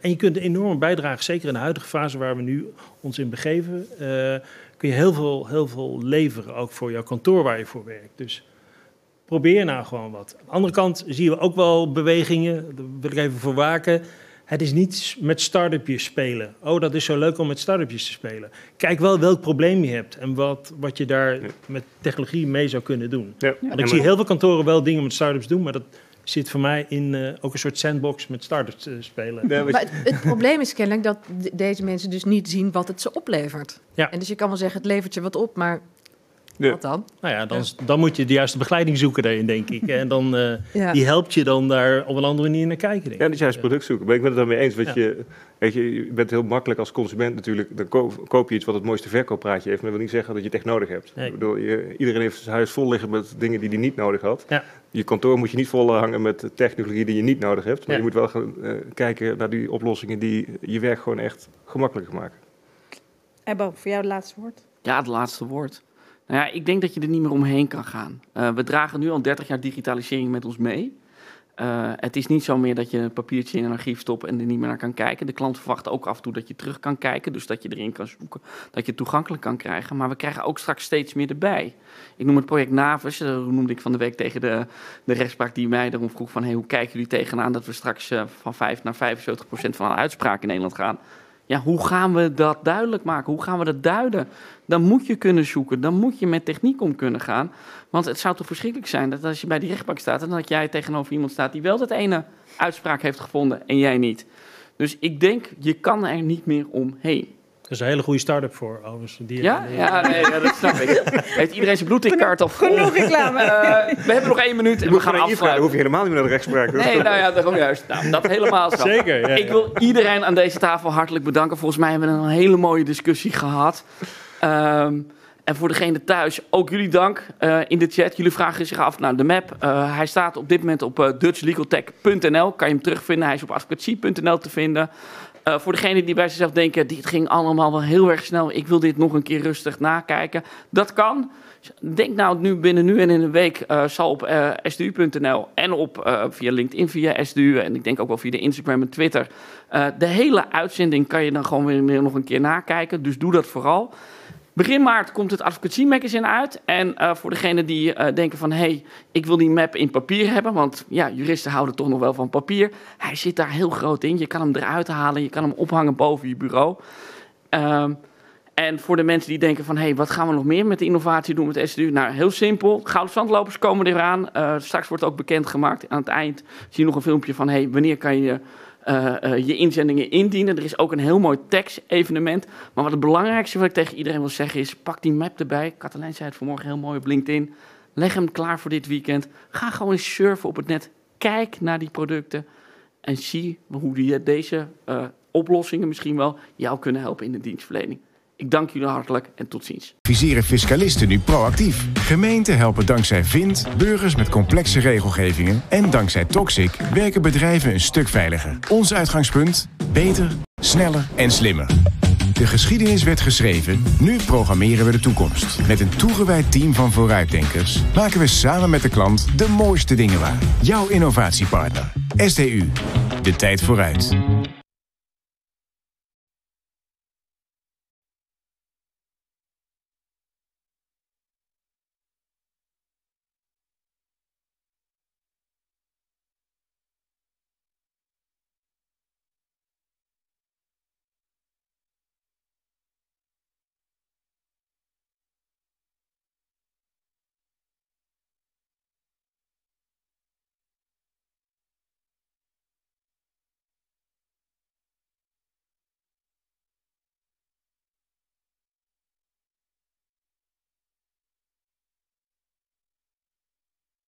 En je kunt een enorme bijdrage, zeker in de huidige fase waar we nu ons in begeven, kun je heel veel, heel veel leveren, ook voor jouw kantoor waar je voor werkt. Dus probeer nou gewoon wat. Aan de andere kant zien we ook wel bewegingen, daar wil ik even voor waken. Het is niet met start-upjes spelen. Oh, dat is zo leuk om met start-upjes te spelen. Kijk wel welk probleem je hebt en wat, wat je daar Ja. met technologie mee zou kunnen doen. Ja. Want ik zie heel veel kantoren wel dingen met start-ups doen, maar dat zit voor mij in eh, ook een soort sandbox met start-ups te spelen. Nee, maar- het, het probleem is kennelijk dat de- deze mensen dus niet zien wat het ze oplevert. Ja. En dus je kan wel zeggen, het levert je wat op, maar Ja. wat dan? Nou ja, dan, dan moet je de juiste begeleiding zoeken daarin, denk ik. En dan, eh, Ja. die helpt je dan daar op een andere manier naar kijken. Denk Ja, ik. dat is juist product zoeken. Maar ik ben het daarmee eens. Ja. je, weet je, je bent heel makkelijk als consument natuurlijk. Dan ko- koop je iets wat het mooiste verkooppraatje heeft. Maar dat wil niet zeggen dat je het echt nodig hebt. Nee. Ik bedoel, je, iedereen heeft zijn huis vol liggen met dingen die hij niet nodig had. Ja. Je kantoor moet je niet vol hangen met technologie die je niet nodig hebt. Maar Ja. je moet wel gaan eh, kijken naar die oplossingen die je werk gewoon echt gemakkelijker maken. Ebbo, voor jou het laatste woord. Ja, het laatste woord. Nou ja, ik denk dat je er niet meer omheen kan gaan. Eh, we dragen nu al 30 jaar digitalisering met ons mee. Eh, het is niet zo meer dat je een papiertje in een archief stopt en er niet meer naar kan kijken. De klant verwacht ook af en toe dat je terug kan kijken, dus dat je erin kan zoeken, dat je het toegankelijk kan krijgen. Maar we krijgen ook straks steeds meer erbij. Ik noem het project Navis, dat noemde ik van de week tegen de, de rechtspraak die mij erom vroeg van hey, hoe kijken jullie tegenaan dat we straks eh, van 5 naar 75 procent van de uitspraken in Nederland gaan. Ja, hoe gaan we dat duidelijk maken? Hoe gaan we dat duiden? Dan moet je kunnen zoeken. Dan moet je met techniek om kunnen gaan. Want het zou toch verschrikkelijk zijn dat als je bij die rechtbank staat... en dat jij tegenover iemand staat die wel dat ene uitspraak heeft gevonden en jij niet. Dus ik denk, je kan er niet meer omheen. Er is een hele goede start-up voor, overigens. Die Ja, ja, nee, ja, dat snap ik. Heeft iedereen zijn bloed in kaart of Genoeg reclame. Eh, we hebben nog één minuut en we gaan Dan hoef afsluiten. je helemaal niet meer naar de rechtspraak. Dat Nee, nou ja, daarom juist. Nou, dat helemaal zo. Zeker, ja, Ik wil iedereen aan deze tafel hartelijk bedanken. Volgens mij hebben we een hele mooie discussie gehad. Ehm, en voor degene thuis, ook jullie dank eh, in de chat. Jullie vragen zich af naar de map. Eh, hij staat op dit moment op dutchlegaltech.nl. Kan je hem terugvinden. Hij is op advocatie.nl te vinden. Eh, voor degene die bij zichzelf denken, dit ging allemaal wel heel erg snel. Ik wil dit nog een keer rustig nakijken. Dat kan. Denk nou nu binnen nu en in een week eh, zal op eh, sdu.nl en op via LinkedIn, via SDU en ik denk ook wel via de Instagram en Twitter. de hele uitzending kan je dan gewoon weer nog een keer nakijken. Dus doe dat vooral. Begin maart komt het Advocacy Magazine uit. En eh, voor degenen die eh, denken van... hé, hey, ik wil die map in papier hebben... want ja, juristen houden toch nog wel van papier. Hij zit daar heel groot in. Je kan hem eruit halen. Je kan hem ophangen boven je bureau. Ehm, en voor de mensen die denken van... hé, hey, wat gaan we nog meer met de innovatie doen met SDU? Nou, heel simpel. Gouden zandlopers komen eraan. Eh, straks wordt ook bekendgemaakt. Aan het eind zie je nog een filmpje van... hé, hey, wanneer kan je... eh, eh, je inzendingen indienen. Er is ook een heel mooi tekst-evenement. Maar wat het belangrijkste wat ik tegen iedereen wil zeggen is... pak die map erbij. Katelijn zei het vanmorgen heel mooi op LinkedIn. Leg hem klaar voor dit weekend. Ga gewoon surfen op het net. Kijk naar die producten. En zie hoe die, deze eh, oplossingen misschien wel jou kunnen helpen in de dienstverlening. Ik dank jullie hartelijk en tot ziens. Adviseren fiscalisten nu proactief. Gemeenten helpen dankzij Vind, burgers met complexe regelgevingen en dankzij Toxic werken bedrijven een stuk veiliger. Ons uitgangspunt: beter, sneller en slimmer. De geschiedenis werd geschreven, nu programmeren we de toekomst. Met een toegewijd team van vooruitdenkers maken we samen met de klant de mooiste dingen waar. Jouw innovatiepartner. SDU. De tijd vooruit.